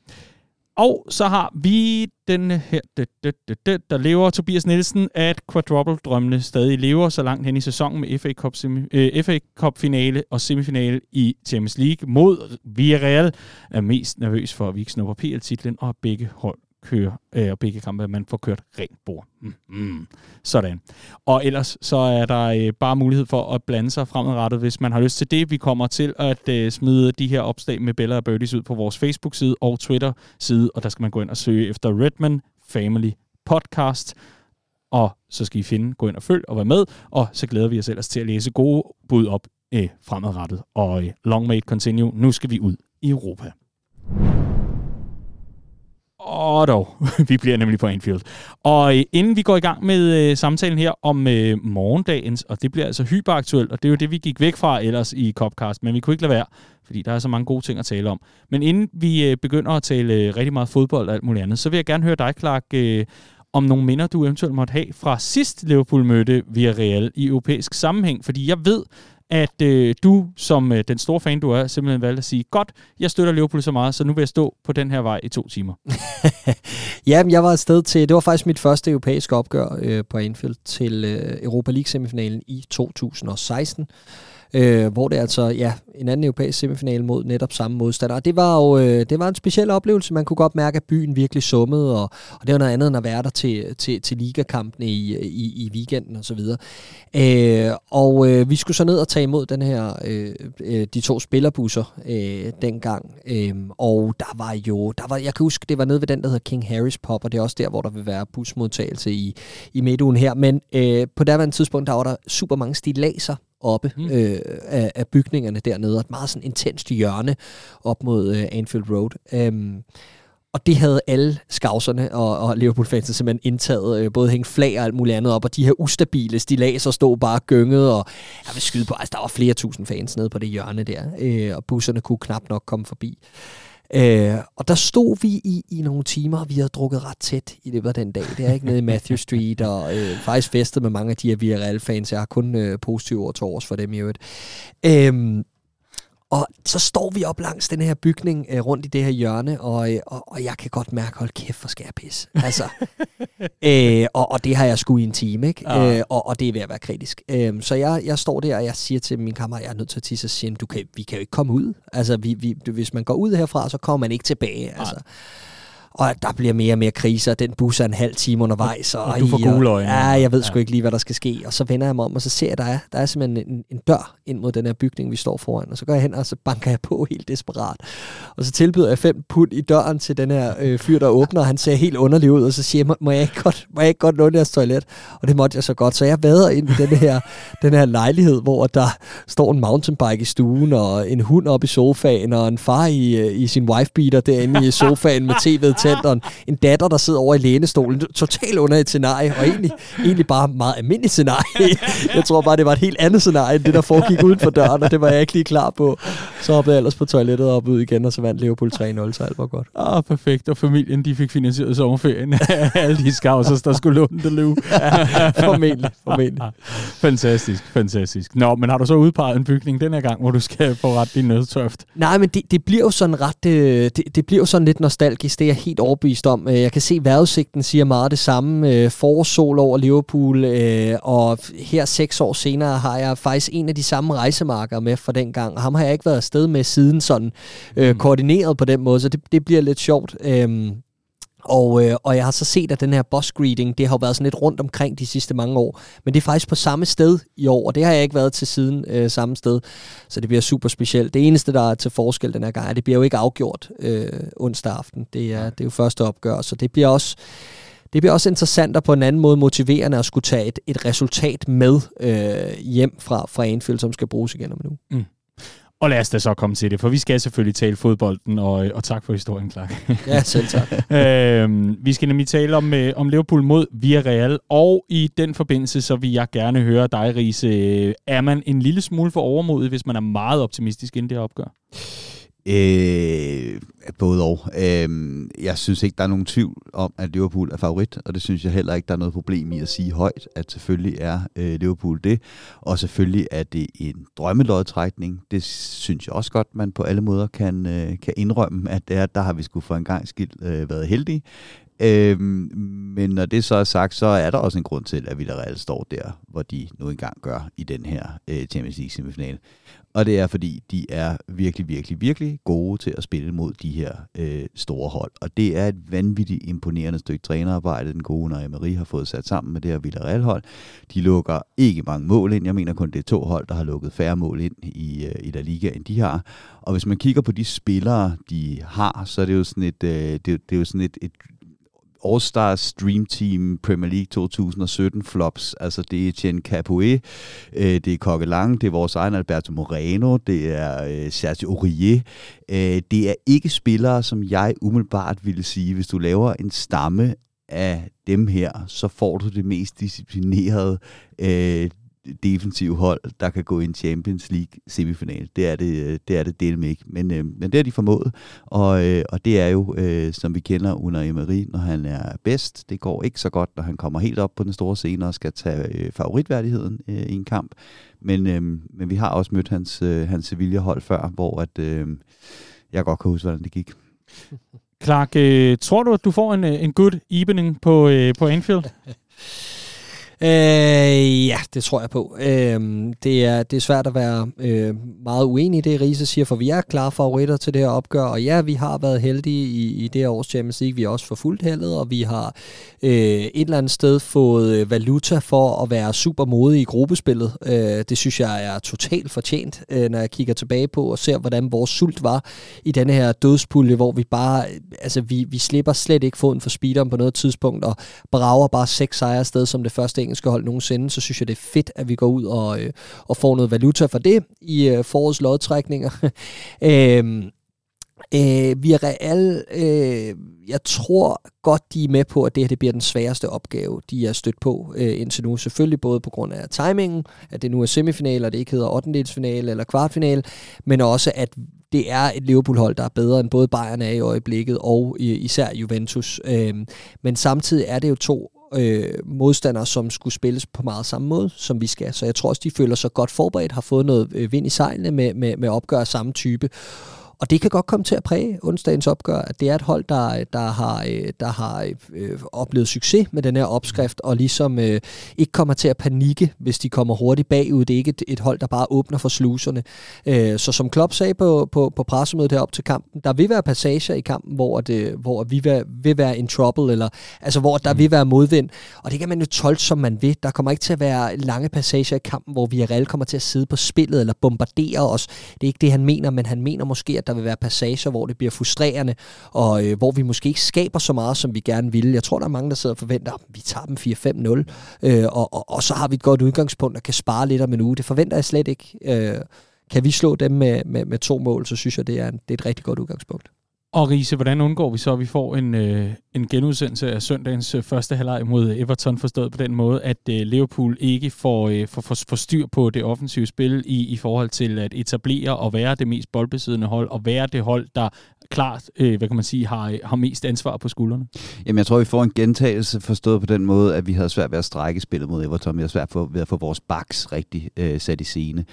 Og så har vi den her, det, det, det, det, der lever Tobias Nielsen, at quadruple-drømmene stadig lever så langt hen i sæsonen med FA Cup, semi, øh, FA Cup finale og semifinale i Champions League mod Villarreal. Er mest nervøs for, at vi ikke snupper PL-titlen, og begge hold køre, øh, og begge kampe, at man får kørt rent bord. Mm, mm. Sådan. Og ellers så er der øh, bare mulighed for at blande sig fremadrettet, hvis man har lyst til det. Vi kommer til at øh, smide de her opslag med Bella og Birdies ud på vores Facebook-side og Twitter-side, og der skal man gå ind og søge efter Redman Family Podcast. Og så skal I finde, gå ind og følg og være med, og så glæder vi os ellers til at læse gode bud op øh, fremadrettet. Og øh, long may it continue. Nu skal vi ud i Europa. Og dog, vi bliver nemlig på Anfield. Og øh, inden vi går i gang med øh, samtalen her om øh, morgendagens, og det bliver altså hyperaktuelt, og det er jo det, vi gik væk fra ellers i Copcast, men vi kunne ikke lade være, fordi der er så mange gode ting at tale om. Men inden vi øh, begynder at tale øh, rigtig meget fodbold og alt muligt andet, så vil jeg gerne høre dig, Clark, øh, om nogle minder, du eventuelt måtte have fra sidst Liverpool mødte Villarreal i europæisk sammenhæng, fordi jeg ved, at øh, du, som øh, den store fan du er, simpelthen valgte at sige, godt, jeg støtter Liverpool så meget, så nu vil jeg stå på den her vej i to timer. Jamen, jeg var afsted til, det var faktisk mit første europæiske opgør øh, på Anfield til øh, Europa League semifinalen i 2016 øh, hvor det er altså ja, en anden europæisk semifinal mod netop samme modstander. Og det var jo øh, det var en speciel oplevelse. Man kunne godt mærke, at byen virkelig summede, og, og det var noget andet end at være der til, til, til ligakampene i, i, i weekenden og så videre. Øh, og øh, vi skulle så ned og tage imod den her øh, øh de to spillerbusser øh, dengang. Øh, og der var jo, der var, jeg kan huske, det var nede ved den, der hedder King Harris Pop, og det er også der, hvor der vil være busmodtagelse i, i midtugen her. Men øh, på daværende tidspunkt, der var der super mange stilaser oppe mm. øh, af, af bygningerne dernede, og et meget sådan intenst hjørne op mod øh, Anfield Road. Um, og det havde alle skavserne og, og Liverpool-fansene simpelthen indtaget, øh, både hænge flag og alt muligt andet op, og de her ustabile stilaser stod bare gynget, og jeg vil skyde på, altså der var flere tusind fans nede på det hjørne der, øh, og busserne kunne knap nok komme forbi. Øh, Øh, og der stod vi i, i nogle timer, og vi havde drukket ret tæt i løbet af den dag. Det er ikke nede i Matthew Street, og øh, faktisk festet med mange af de her Villarreal-fans. Jeg har kun øh, positive ord til års for dem i øvrigt. Øh, og så står vi op langs den her bygning øh, rundt i det her hjørne, og, øh, og, og jeg kan godt mærke, hold kæft for skærpis. Altså, øh, og, og det har jeg sgu i en time, ikke? Ja. Øh, og, og det er ved at være kritisk. Øh, så jeg, jeg står der, og jeg siger til min kammerat, jeg er nødt til at tisse og sige, du kan, vi kan jo ikke komme ud. Altså, vi, vi, hvis man går ud herfra, så kommer man ikke tilbage. Altså. Og der bliver mere og mere kriser. Den bus er en halv time undervejs. Og, og du får gule øjne. Ja, jeg ved ja. sgu ikke lige, hvad der skal ske. Og så vender jeg mig om, og så ser jeg, der er, der er simpelthen en, en dør ind mod den her bygning, vi står foran. Og så går jeg hen, og så banker jeg på helt desperat. Og så tilbyder jeg fem pund i døren til den her øh, fyr, der åbner. Og han ser helt underlig ud, og så siger jeg, må jeg ikke godt, må jeg ikke godt låne jeres toilet? Og det måtte jeg så godt. Så jeg vader ind i den her, den her lejlighed, hvor der står en mountainbike i stuen, og en hund op i sofaen, og en far i, øh, i sin wifebeater derinde i sofaen med tv'et center, en, en datter, der sidder over i lænestolen, totalt under et scenarie, og egentlig, egentlig bare meget almindeligt scenarie. Jeg tror bare, det var et helt andet scenarie, end det, der foregik uden for døren, og det var jeg ikke lige klar på. Så hoppede jeg ellers på toilettet op ud igen, og så vandt Liverpool 3-0, så alt var godt. Ah, perfekt. Og familien, de fik finansieret sommerferien. Alle de skavser, der skulle låne det løb. formentlig, formentlig. fantastisk, fantastisk. Nå, men har du så udpeget en bygning den her gang, hvor du skal få ret din nødtøft? Nej, men det, det bliver jo sådan ret, øh, det, det bliver jo sådan lidt nostalgisk, det er jeg helt overbevist om. Øh, jeg kan se, at vejrudsigten siger meget det samme. Øh, Forårssol over Liverpool, og her seks år senere har jeg faktisk en af de samme rejsemarker med for den gang. Ham har jeg ikke været afsted med siden sådan øh, mm. koordineret på den måde, så det, det bliver lidt sjovt. Øhm, og, øh, og jeg har så set, at den her boss greeting, det har jo været sådan lidt rundt omkring de sidste mange år. Men det er faktisk på samme sted i år, og det har jeg ikke været til siden øh, samme sted. Så det bliver super specielt. Det eneste, der er til forskel den her gang, er, det bliver jo ikke afgjort øh, onsdag aften. Det er, det er jo første opgør, så det bliver også... Det bliver også interessant og på en anden måde motiverende at skulle tage et, et resultat med øh, hjem fra, fra Anfield, som skal bruges igen om nu. Mm. Og lad os da så komme til det, for vi skal selvfølgelig tale fodbolden, og, og tak for historien, Clark. Ja, selv tak. øhm, vi skal nemlig tale om, øh, om Liverpool mod Villarreal, og i den forbindelse, så vil jeg gerne høre dig, Riese. Er man en lille smule for overmodig, hvis man er meget optimistisk inden det opgør? Øh, både og. Øh, jeg synes ikke, der er nogen tvivl om, at Liverpool er favorit, og det synes jeg heller ikke, der er noget problem i at sige højt, at selvfølgelig er øh, Liverpool det. Og selvfølgelig er det en drømmelodtrækning. Det synes jeg også godt, man på alle måder kan, øh, kan indrømme, at det er, der har vi skulle for en gang skilt øh, været heldige. Øhm, men når det så er sagt, så er der også en grund til, at Villarreal står der, hvor de nu engang gør i den her øh, Champions League semifinal. Og det er, fordi de er virkelig, virkelig, virkelig gode til at spille mod de her øh, store hold. Og det er et vanvittigt imponerende stykke trænerarbejde, den gode Naja Marie har fået sat sammen med det her Villarreal-hold. De lukker ikke mange mål ind. Jeg mener kun, det er to hold, der har lukket færre mål ind i, øh, i La Liga, end de har. Og hvis man kigger på de spillere, de har, så er det jo sådan et, øh, det, det er jo sådan et, et All-Stars Dream Team Premier League 2017 flops. Altså det er Chen Capoe, øh, det er Coquelin, det er vores egen Alberto Moreno, det er øh, Sergio Aurier. Øh, det er ikke spillere, som jeg umiddelbart ville sige, hvis du laver en stamme af dem her, så får du det mest disciplinerede øh, defensive hold, der kan gå i en Champions League semifinal. Det er det, det, er det del med ikke. Men, øh, men det har de formået, og, øh, og det er jo, øh, som vi kender under Emery, når han er bedst. Det går ikke så godt, når han kommer helt op på den store scene og skal tage øh, favoritværdigheden øh, i en kamp. Men, øh, men vi har også mødt hans, øh, hans Sevilla-hold før, hvor at, øh, jeg godt kan huske, hvordan det gik. Clark, øh, tror du, at du får en, øh, en good evening på, øh, på Anfield? Øh, ja, det tror jeg på. Øh, det, er, det er svært at være øh, meget uenig i det, Riese siger, for vi er klare favoritter til det her opgør, og ja, vi har været heldige i, i det her års Champions League. Vi har også forfulgt heldet, og vi har øh, et eller andet sted fået øh, valuta for at være super modige i gruppespillet. Øh, det synes jeg er totalt fortjent, øh, når jeg kigger tilbage på og ser, hvordan vores sult var i denne her dødspulje, hvor vi bare, øh, altså vi, vi slipper slet ikke foden for speederen på noget tidspunkt, og brager bare seks sejre afsted som det første engelske hold nogensinde, så synes jeg, det er fedt, at vi går ud og, øh, og får noget valuta for det i øh, forårets lodtrækninger. øhm, Øh, vi er real, øh, jeg tror godt, de er med på, at det her det bliver den sværeste opgave, de er stødt på øh, indtil nu. Selvfølgelig både på grund af timingen, at det nu er semifinal, og det ikke hedder 8. eller kvartfinal, men også at det er et Liverpool-hold, der er bedre end både Bayern er i øjeblikket, og især Juventus. Øh, men samtidig er det jo to øh, modstandere, som skulle spilles på meget samme måde, som vi skal. Så jeg tror også, de føler sig godt forberedt, har fået noget øh, vind i sejlene med, med, med opgør af samme type. Og det kan godt komme til at præge onsdagens opgør, at det er et hold, der, der har, øh, der har øh, oplevet succes med den her opskrift, og ligesom øh, ikke kommer til at panikke, hvis de kommer hurtigt bagud. Det er ikke et, et hold, der bare åbner for sluserne. Øh, så som Klopp sagde på, på, på pressemødet herop til kampen, der vil være passager i kampen, hvor, det, hvor vi vil, vil være in trouble, eller altså hvor der mm. vil være modvind. Og det kan man jo tolke, som man vil. Der kommer ikke til at være lange passager i kampen, hvor vi reelt kommer til at sidde på spillet eller bombardere os. Det er ikke det, han mener, men han mener måske, at der vil være passager, hvor det bliver frustrerende, og øh, hvor vi måske ikke skaber så meget, som vi gerne ville. Jeg tror, der er mange, der sidder og forventer, at vi tager dem 4-5-0, øh, og, og, og så har vi et godt udgangspunkt og kan spare lidt om en uge. Det forventer jeg slet ikke. Øh, kan vi slå dem med, med, med to mål, så synes jeg, det er, en, det er et rigtig godt udgangspunkt. Og Riese, hvordan undgår vi så, at vi får en, øh, en genudsendelse af søndagens øh, første halvleg mod Everton, forstået på den måde, at øh, Liverpool ikke får, øh, får, får, får styr på det offensive spil i, i forhold til at etablere og være det mest boldbesiddende hold, og være det hold, der klart, øh, hvad kan man sige, har, øh, har mest ansvar på skuldrene? Jamen, jeg tror, vi får en gentagelse forstået på den måde, at vi havde svært ved at strække spillet mod Everton. Vi havde svært for, ved at få vores backs rigtig øh, sat i scene.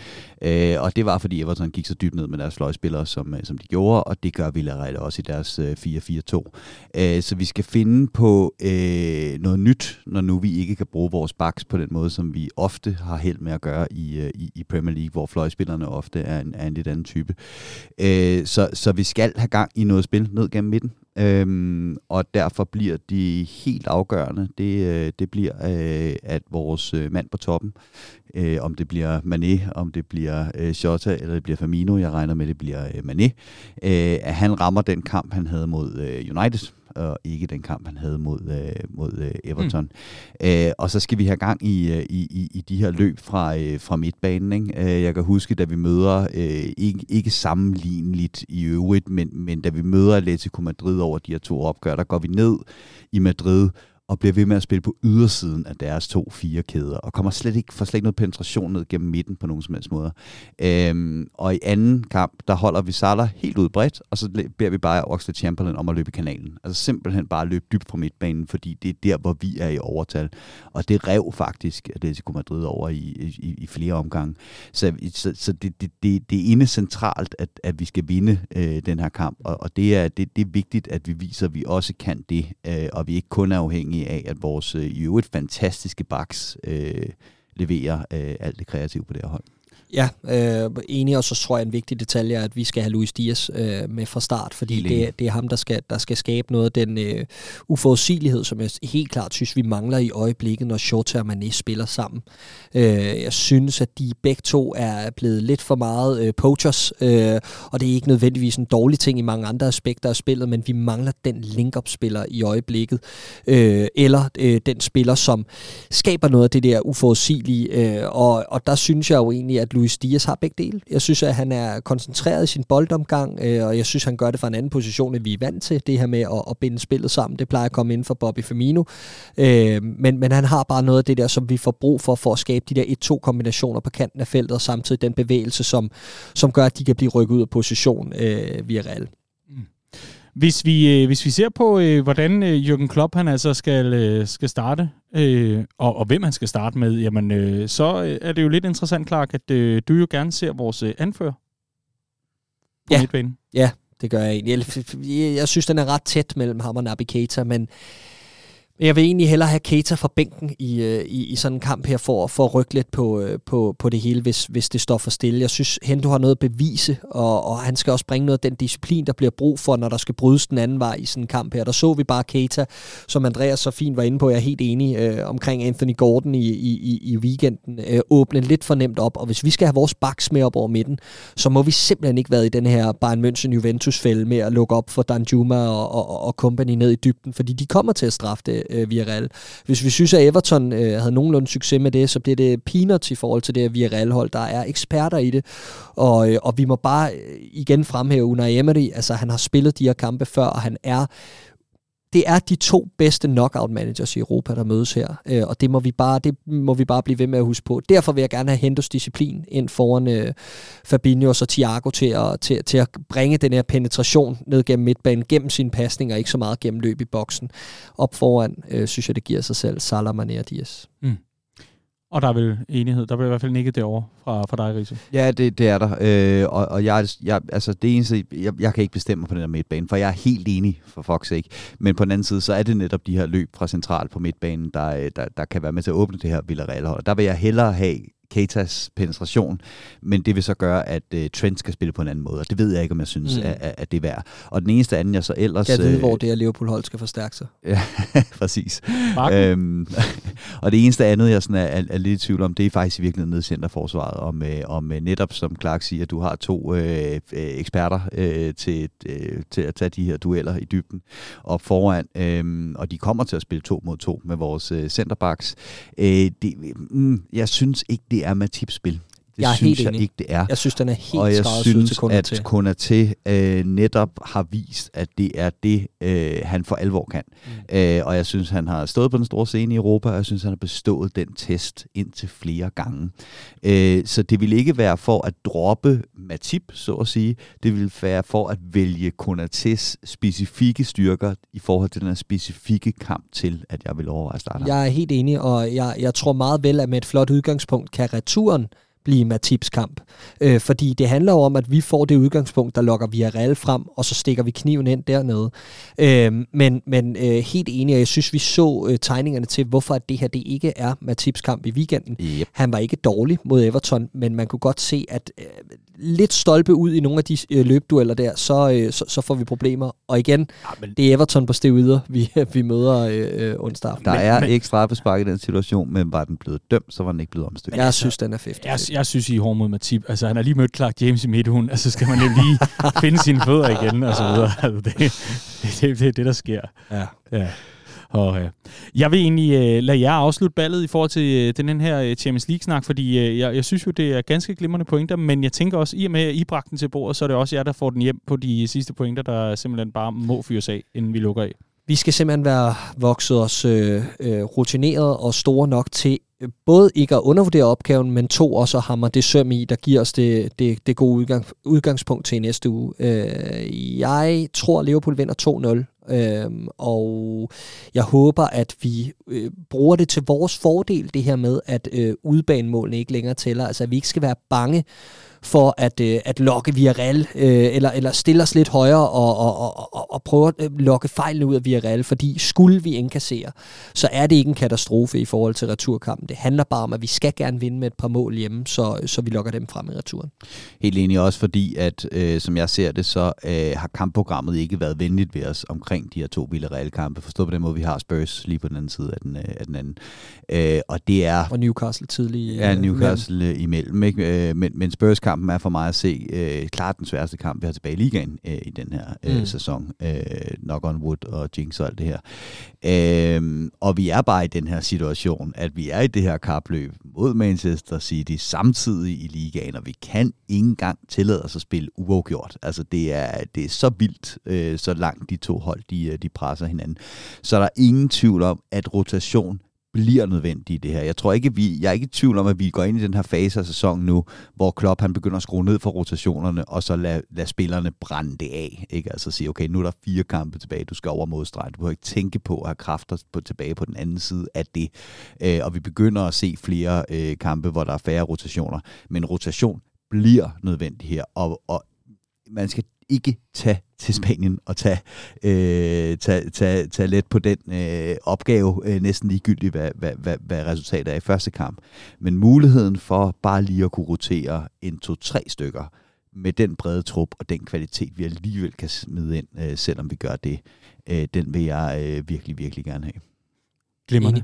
Øh, og det var, fordi Everton gik så dybt ned med deres fløjspillere, som, øh, som de gjorde, og det gør Villarreal også i deres øh, 4-4-2. Øh, så vi skal finde på øh, noget nyt, når nu vi ikke kan bruge vores backs på den måde, som vi ofte har held med at gøre i, øh, i, i Premier League, hvor fløjspillerne ofte er en, er en lidt anden type. Øh, så, så vi skal have gang i noget spil ned gennem midten. Øhm, og derfor bliver de helt afgørende, det, øh, det bliver, øh, at vores øh, mand på toppen, øh, om det bliver Mané, om det bliver øh, Jota, eller det bliver Firmino, jeg regner med, det bliver øh, Mané, øh, at han rammer den kamp, han havde mod øh, United og ikke den kamp, han havde mod, øh, mod øh, Everton. Mm. Øh, og så skal vi have gang i, øh, i, i, i de her løb fra, øh, fra midtbanen. Ikke? Øh, jeg kan huske, da vi møder, øh, ikke, ikke sammenligneligt i øvrigt, men, men da vi møder Atletico Madrid over de her to opgør, der går vi ned i Madrid og bliver ved med at spille på ydersiden af deres to fire kæder, og kommer slet ikke, får slet ikke noget penetration ned gennem midten på nogen som helst måde. Øhm, og i anden kamp, der holder vi Salah helt ud bredt, og så beder vi bare Oxlade Chamberlain om at løbe i kanalen. Altså simpelthen bare løbe dybt fra midtbanen, fordi det er der, hvor vi er i overtal. Og det rev faktisk Atletico Madrid over i, i, i flere omgange. Så, så, så det, det, det, det er inde centralt, at, at vi skal vinde øh, den her kamp, og, og det, er, det, det er vigtigt, at vi viser, at vi også kan det, øh, og vi ikke kun er afhængige afhængige af, at vores øh, i øvrigt fantastiske baks øh, leverer øh, alt det kreative på det her hold. Ja, øh, enig, og så tror jeg en vigtig detalje er, at vi skal have Luis Diaz øh, med fra start, fordi det, det er ham, der skal, der skal skabe noget af den øh, uforudsigelighed, som jeg helt klart synes, vi mangler i øjeblikket, når Shota og Mané spiller sammen. Øh, jeg synes, at de begge to er blevet lidt for meget øh, poachers, øh, og det er ikke nødvendigvis en dårlig ting i mange andre aspekter af spillet, men vi mangler den link-up-spiller i øjeblikket, øh, eller øh, den spiller, som skaber noget af det der uforudsigelige, øh, og, og der synes jeg jo egentlig, at Luis Diaz har begge dele. Jeg synes, at han er koncentreret i sin boldomgang, øh, og jeg synes, han gør det fra en anden position, end vi er vant til. Det her med at, at binde spillet sammen, det plejer at komme ind for Bobby Firmino. Øh, men, men han har bare noget af det der, som vi får brug for, for at skabe de der 1-2 kombinationer på kanten af feltet, og samtidig den bevægelse, som, som gør, at de kan blive rykket ud af position øh, via Real. Hvis vi, øh, hvis vi ser på, øh, hvordan øh, Jürgen Klopp han altså skal, øh, skal starte, øh, og, og hvem han skal starte med, jamen, øh, så øh, er det jo lidt interessant, Clark, at øh, du jo gerne ser vores øh, anfører på ja. midtbanen. Ja, det gør jeg egentlig. Jeg, jeg synes, den er ret tæt mellem ham og Naby Keita, men jeg vil egentlig hellere have Keita fra bænken i, øh, i, i sådan en kamp her, for, for at rykke lidt på, øh, på, på det hele, hvis, hvis det står for stille. Jeg synes, Hendo har noget at bevise, og, og han skal også bringe noget af den disciplin, der bliver brug for, når der skal brydes den anden vej i sådan en kamp her. Der så vi bare Keita, som Andreas så fint var inde på, jeg er helt enig øh, omkring Anthony Gordon i, i, i weekenden, øh, åbne lidt for nemt op, og hvis vi skal have vores baks med op over midten, så må vi simpelthen ikke være i den her Bayern München Juventus-fælde med at lukke op for Danjuma og, og, og company ned i dybden, fordi de kommer til at straffe det øh, Villarreal. Hvis vi synes, at Everton øh, havde nogenlunde succes med det, så bliver det peanuts i forhold til det her Villarreal-hold. Der er eksperter i det, og, øh, og vi må bare øh, igen fremhæve Unai Emery. Altså, han har spillet de her kampe før, og han er det er de to bedste knockout managers i Europa, der mødes her, øh, og det må, vi bare, det må vi bare blive ved med at huske på. Derfor vil jeg gerne have Hendos disciplin ind foran øh, Fabinho og Thiago til at, til, til at bringe den her penetration ned gennem midtbanen, gennem sine pasninger, ikke så meget gennem løb i boksen. Op foran, øh, synes jeg, det giver sig selv, Salah, Mané og Diaz. Mm. Og der er vel enighed. Der bliver i hvert fald nikket derovre fra, fra dig, Riese. Ja, det, det er der. Øh, og og jeg, jeg, altså det eneste, jeg, jeg kan ikke bestemme på den der midtbane, for jeg er helt enig, for fuck's sake. Men på den anden side, så er det netop de her løb fra central på midtbanen, der, der, der kan være med til at åbne det her Villarreal-hold. Der vil jeg hellere have Keitas penetration, men det vil så gøre, at uh, Trent skal spille på en anden måde, og det ved jeg ikke, om jeg synes, mm. at, at det er værd. Og den eneste anden, jeg så ellers... Jeg ved, øh, hvor det er, Liverpool-hold skal forstærke sig. ja, præcis. Øhm, og det eneste andet, jeg sådan er, er, er lidt i tvivl om, det er faktisk i virkeligheden nede i centerforsvaret, om, øh, om øh, netop, som Clark siger, du har to øh, øh, eksperter øh, til, øh, til at tage de her dueller i dybden og foran, øh, og de kommer til at spille to mod to med vores øh, centerbacks. Øh, det, mm, jeg synes ikke, det er Matips spil. Det jeg synes helt jeg enig. ikke, det er. Jeg synes, den er helt og jeg skræddersyet til synes, kunder at. Konaté øh, netop har vist, at det er det, øh, han for alvor kan. Mm. Øh, og jeg synes, han har stået på den store scene i Europa, og jeg synes, han har bestået den test indtil flere gange. Øh, så det vil ikke være for at droppe Matip, så at sige. Det vil være for at vælge Konatés specifikke styrker i forhold til den her specifikke kamp til, at jeg vil overveje at starte. Jeg er helt enig, og jeg, jeg tror meget vel, at med et flot udgangspunkt kan returen blive Matips kamp. Øh, fordi det handler jo om, at vi får det udgangspunkt, der lokker Villarreal frem, og så stikker vi kniven ind dernede. Øh, men men øh, helt enig, og jeg synes, vi så øh, tegningerne til, hvorfor at det her det ikke er Matips kamp i weekenden. Yep. Han var ikke dårlig mod Everton, men man kunne godt se, at øh, lidt stolpe ud i nogle af de øh, løbdueller der, så, øh, så, så får vi problemer. Og igen, Ja, men det er Everton på stiv yder, vi, vi møder øh, øh, onsdag aften. Der Men- er men- ikke straffespark i den situation, men var den blevet dømt, så var den ikke blevet omstykket. Jeg synes, den er 50 jeg, jeg synes, I er hård mod Matip. Altså, han har lige mødt Clark James i midtugen, altså skal man jo lige finde sine fødder igen, og så videre. Altså, det, det, det, det er det, der sker. Ja. Ja. Og, ja. Jeg vil egentlig øh, lade jer afslutte ballet i forhold til øh, den her øh, Champions League-snak, fordi øh, jeg, jeg synes jo, det er ganske glimrende pointer, men jeg tænker også, i og med, at I bragte den til bordet, så er det også jer, der får den hjem på de sidste pointer, der simpelthen bare må fyres af, inden vi lukker af. Vi skal simpelthen være vokset os øh, øh, rutineret og store nok til øh, både ikke at undervurdere opgaven, men to også at hamre det søm i, der giver os det, det, det gode udgang, udgangspunkt til næste uge. Øh, jeg tror, at Liverpool vinder 2-0, øh, og jeg håber, at vi øh, bruger det til vores fordel, det her med, at øh, udbanemålene ikke længere tæller. Altså, at vi ikke skal være bange for at, øh, at lokke Villarreal, øh, eller, eller stille os lidt højere og, og, og, og, og prøve at øh, lokke fejlene ud af Villarreal, fordi skulle vi indkassere, så er det ikke en katastrofe i forhold til returkampen. Det handler bare om, at vi skal gerne vinde med et par mål hjemme, så, så vi lokker dem frem i returen. Helt enig også fordi, at øh, som jeg ser det, så øh, har kampprogrammet ikke været venligt ved os omkring de her to Villarreal-kampe. Forstå på den måde, vi har Spurs lige på den anden side af den, øh, af den anden. Øh, og det er Og Newcastle tidlig. Ja, øh, Newcastle øh, imellem. Ikke? Øh, Men, men Spurs-kampen er for mig at se øh, klart den sværeste kamp, vi har tilbage i ligaen øh, i den her øh, mm. sæson. Øh, knock on wood og jinx og alt det her. Øh, og vi er bare i den her situation, at vi er i det her kapløb mod Manchester City samtidig i ligaen, og vi kan ikke engang tillade os at spille uafgjort. Altså det er, det er så vildt, øh, så langt de to hold, de, øh, de presser hinanden. Så der er ingen tvivl om, at rotation bliver nødvendig i det her. Jeg tror ikke, vi, jeg er ikke i tvivl om, at vi går ind i den her fase af sæsonen nu, hvor Klopp han begynder at skrue ned for rotationerne, og så lade lad spillerne brænde det af. Ikke? Altså sige, okay, nu er der fire kampe tilbage, du skal over modstregen. Du behøver ikke tænke på at have kræfter på, tilbage på den anden side af det. Øh, og vi begynder at se flere øh, kampe, hvor der er færre rotationer. Men rotation bliver nødvendig her, og, og man skal ikke tage til Spanien og tage, øh, tage, tage, tage let på den øh, opgave, øh, næsten ligegyldigt, hvad, hvad, hvad, hvad resultatet er i første kamp. Men muligheden for bare lige at kunne rotere en to-tre stykker med den brede trup og den kvalitet, vi alligevel kan smide ind, øh, selvom vi gør det, øh, den vil jeg øh, virkelig, virkelig gerne have. Glimrende.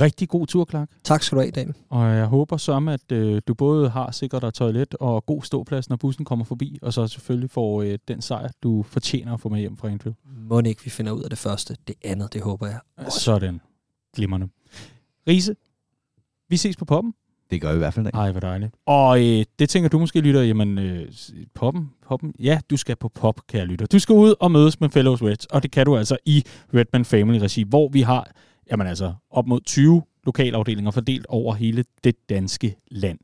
Rigtig god tur, Clark. Tak skal du have, Daniel. Og jeg håber som, at øh, du både har sikkert dig toilet og god ståplads, når bussen kommer forbi, og så selvfølgelig får øh, den sejr, du fortjener at få med hjem fra Anfield. Må ikke vi finder ud af det første. Det andet, det håber jeg. også. Sådan. Glimrende. Riese, vi ses på poppen. Det gør vi i hvert fald ikke. Ej, hvor dejligt. Og øh, det tænker du måske, lytter, jamen, øh, poppen, poppen, ja, du skal på pop, kære lytter. Du skal ud og mødes med Fellows Reds, og det kan du altså i Redman Family Regi, hvor vi har, jamen altså, op mod 20 lokalafdelinger fordelt over hele det danske land.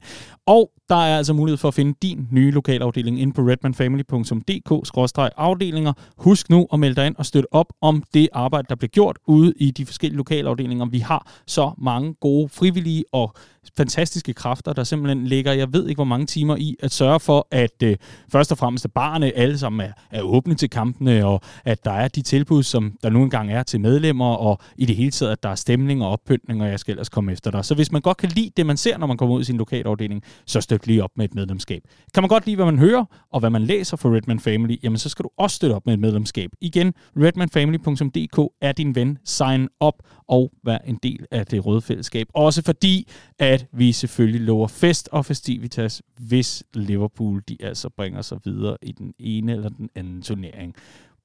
Og der er altså mulighed for at finde din nye lokalafdeling ind på redmanfamily.dk-afdelinger. Husk nu at melde dig ind og støtte op om det arbejde, der bliver gjort ude i de forskellige lokalafdelinger. Vi har så mange gode frivillige og fantastiske kræfter, der simpelthen ligger, jeg ved ikke hvor mange timer i, at sørge for, at øh, først og fremmest at barne alle sammen er, er åbne til kampene, og at der er de tilbud, som der nu engang er til medlemmer, og i det hele taget, at der er stemning og oppyntning, og jeg skal ellers komme efter dig. Så hvis man godt kan lide det, man ser, når man kommer ud i sin lokalafdeling, så støt lige op med et medlemskab. Kan man godt lide, hvad man hører, og hvad man læser for Redman Family, jamen så skal du også støtte op med et medlemskab. Igen, redmanfamily.dk er din ven. Sign up og vær en del af det røde fællesskab. Også fordi, at vi selvfølgelig lover fest og festivitas, hvis Liverpool de altså bringer sig videre i den ene eller den anden turnering.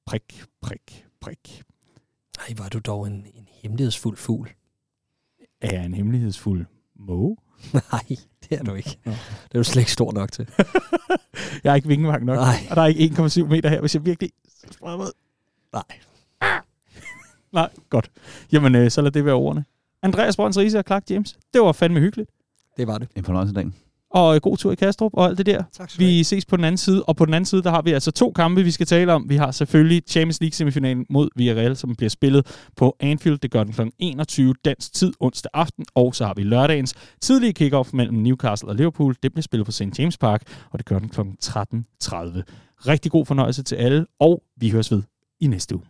Prik, prik, prik. Ej, var du dog en, en hemmelighedsfuld fugl. Er jeg en hemmelighedsfuld Mo? Nej, det er du ikke. Det er du slet ikke stor nok til. Jeg er ikke vingevang nok. Nej. Og der er ikke 1,7 meter her, hvis jeg virkelig spreder. Nej. Nej, godt. Jamen, øh, så lad det være ordene. Andreas Brøns Riese og Clark James. Det var fandme hyggeligt. Det var det. En fornøjelse dagen. Og øh, god tur i Kastrup og alt det der. Tak Vi ses på den anden side, og på den anden side, der har vi altså to kampe, vi skal tale om. Vi har selvfølgelig Champions League semifinalen mod Villarreal, som bliver spillet på Anfield. Det gør den kl. 21 dansk tid onsdag aften, og så har vi lørdagens tidlige kickoff mellem Newcastle og Liverpool. Det bliver spillet på St. James Park, og det gør den kl. 13.30. Rigtig god fornøjelse til alle, og vi høres ved i næste uge.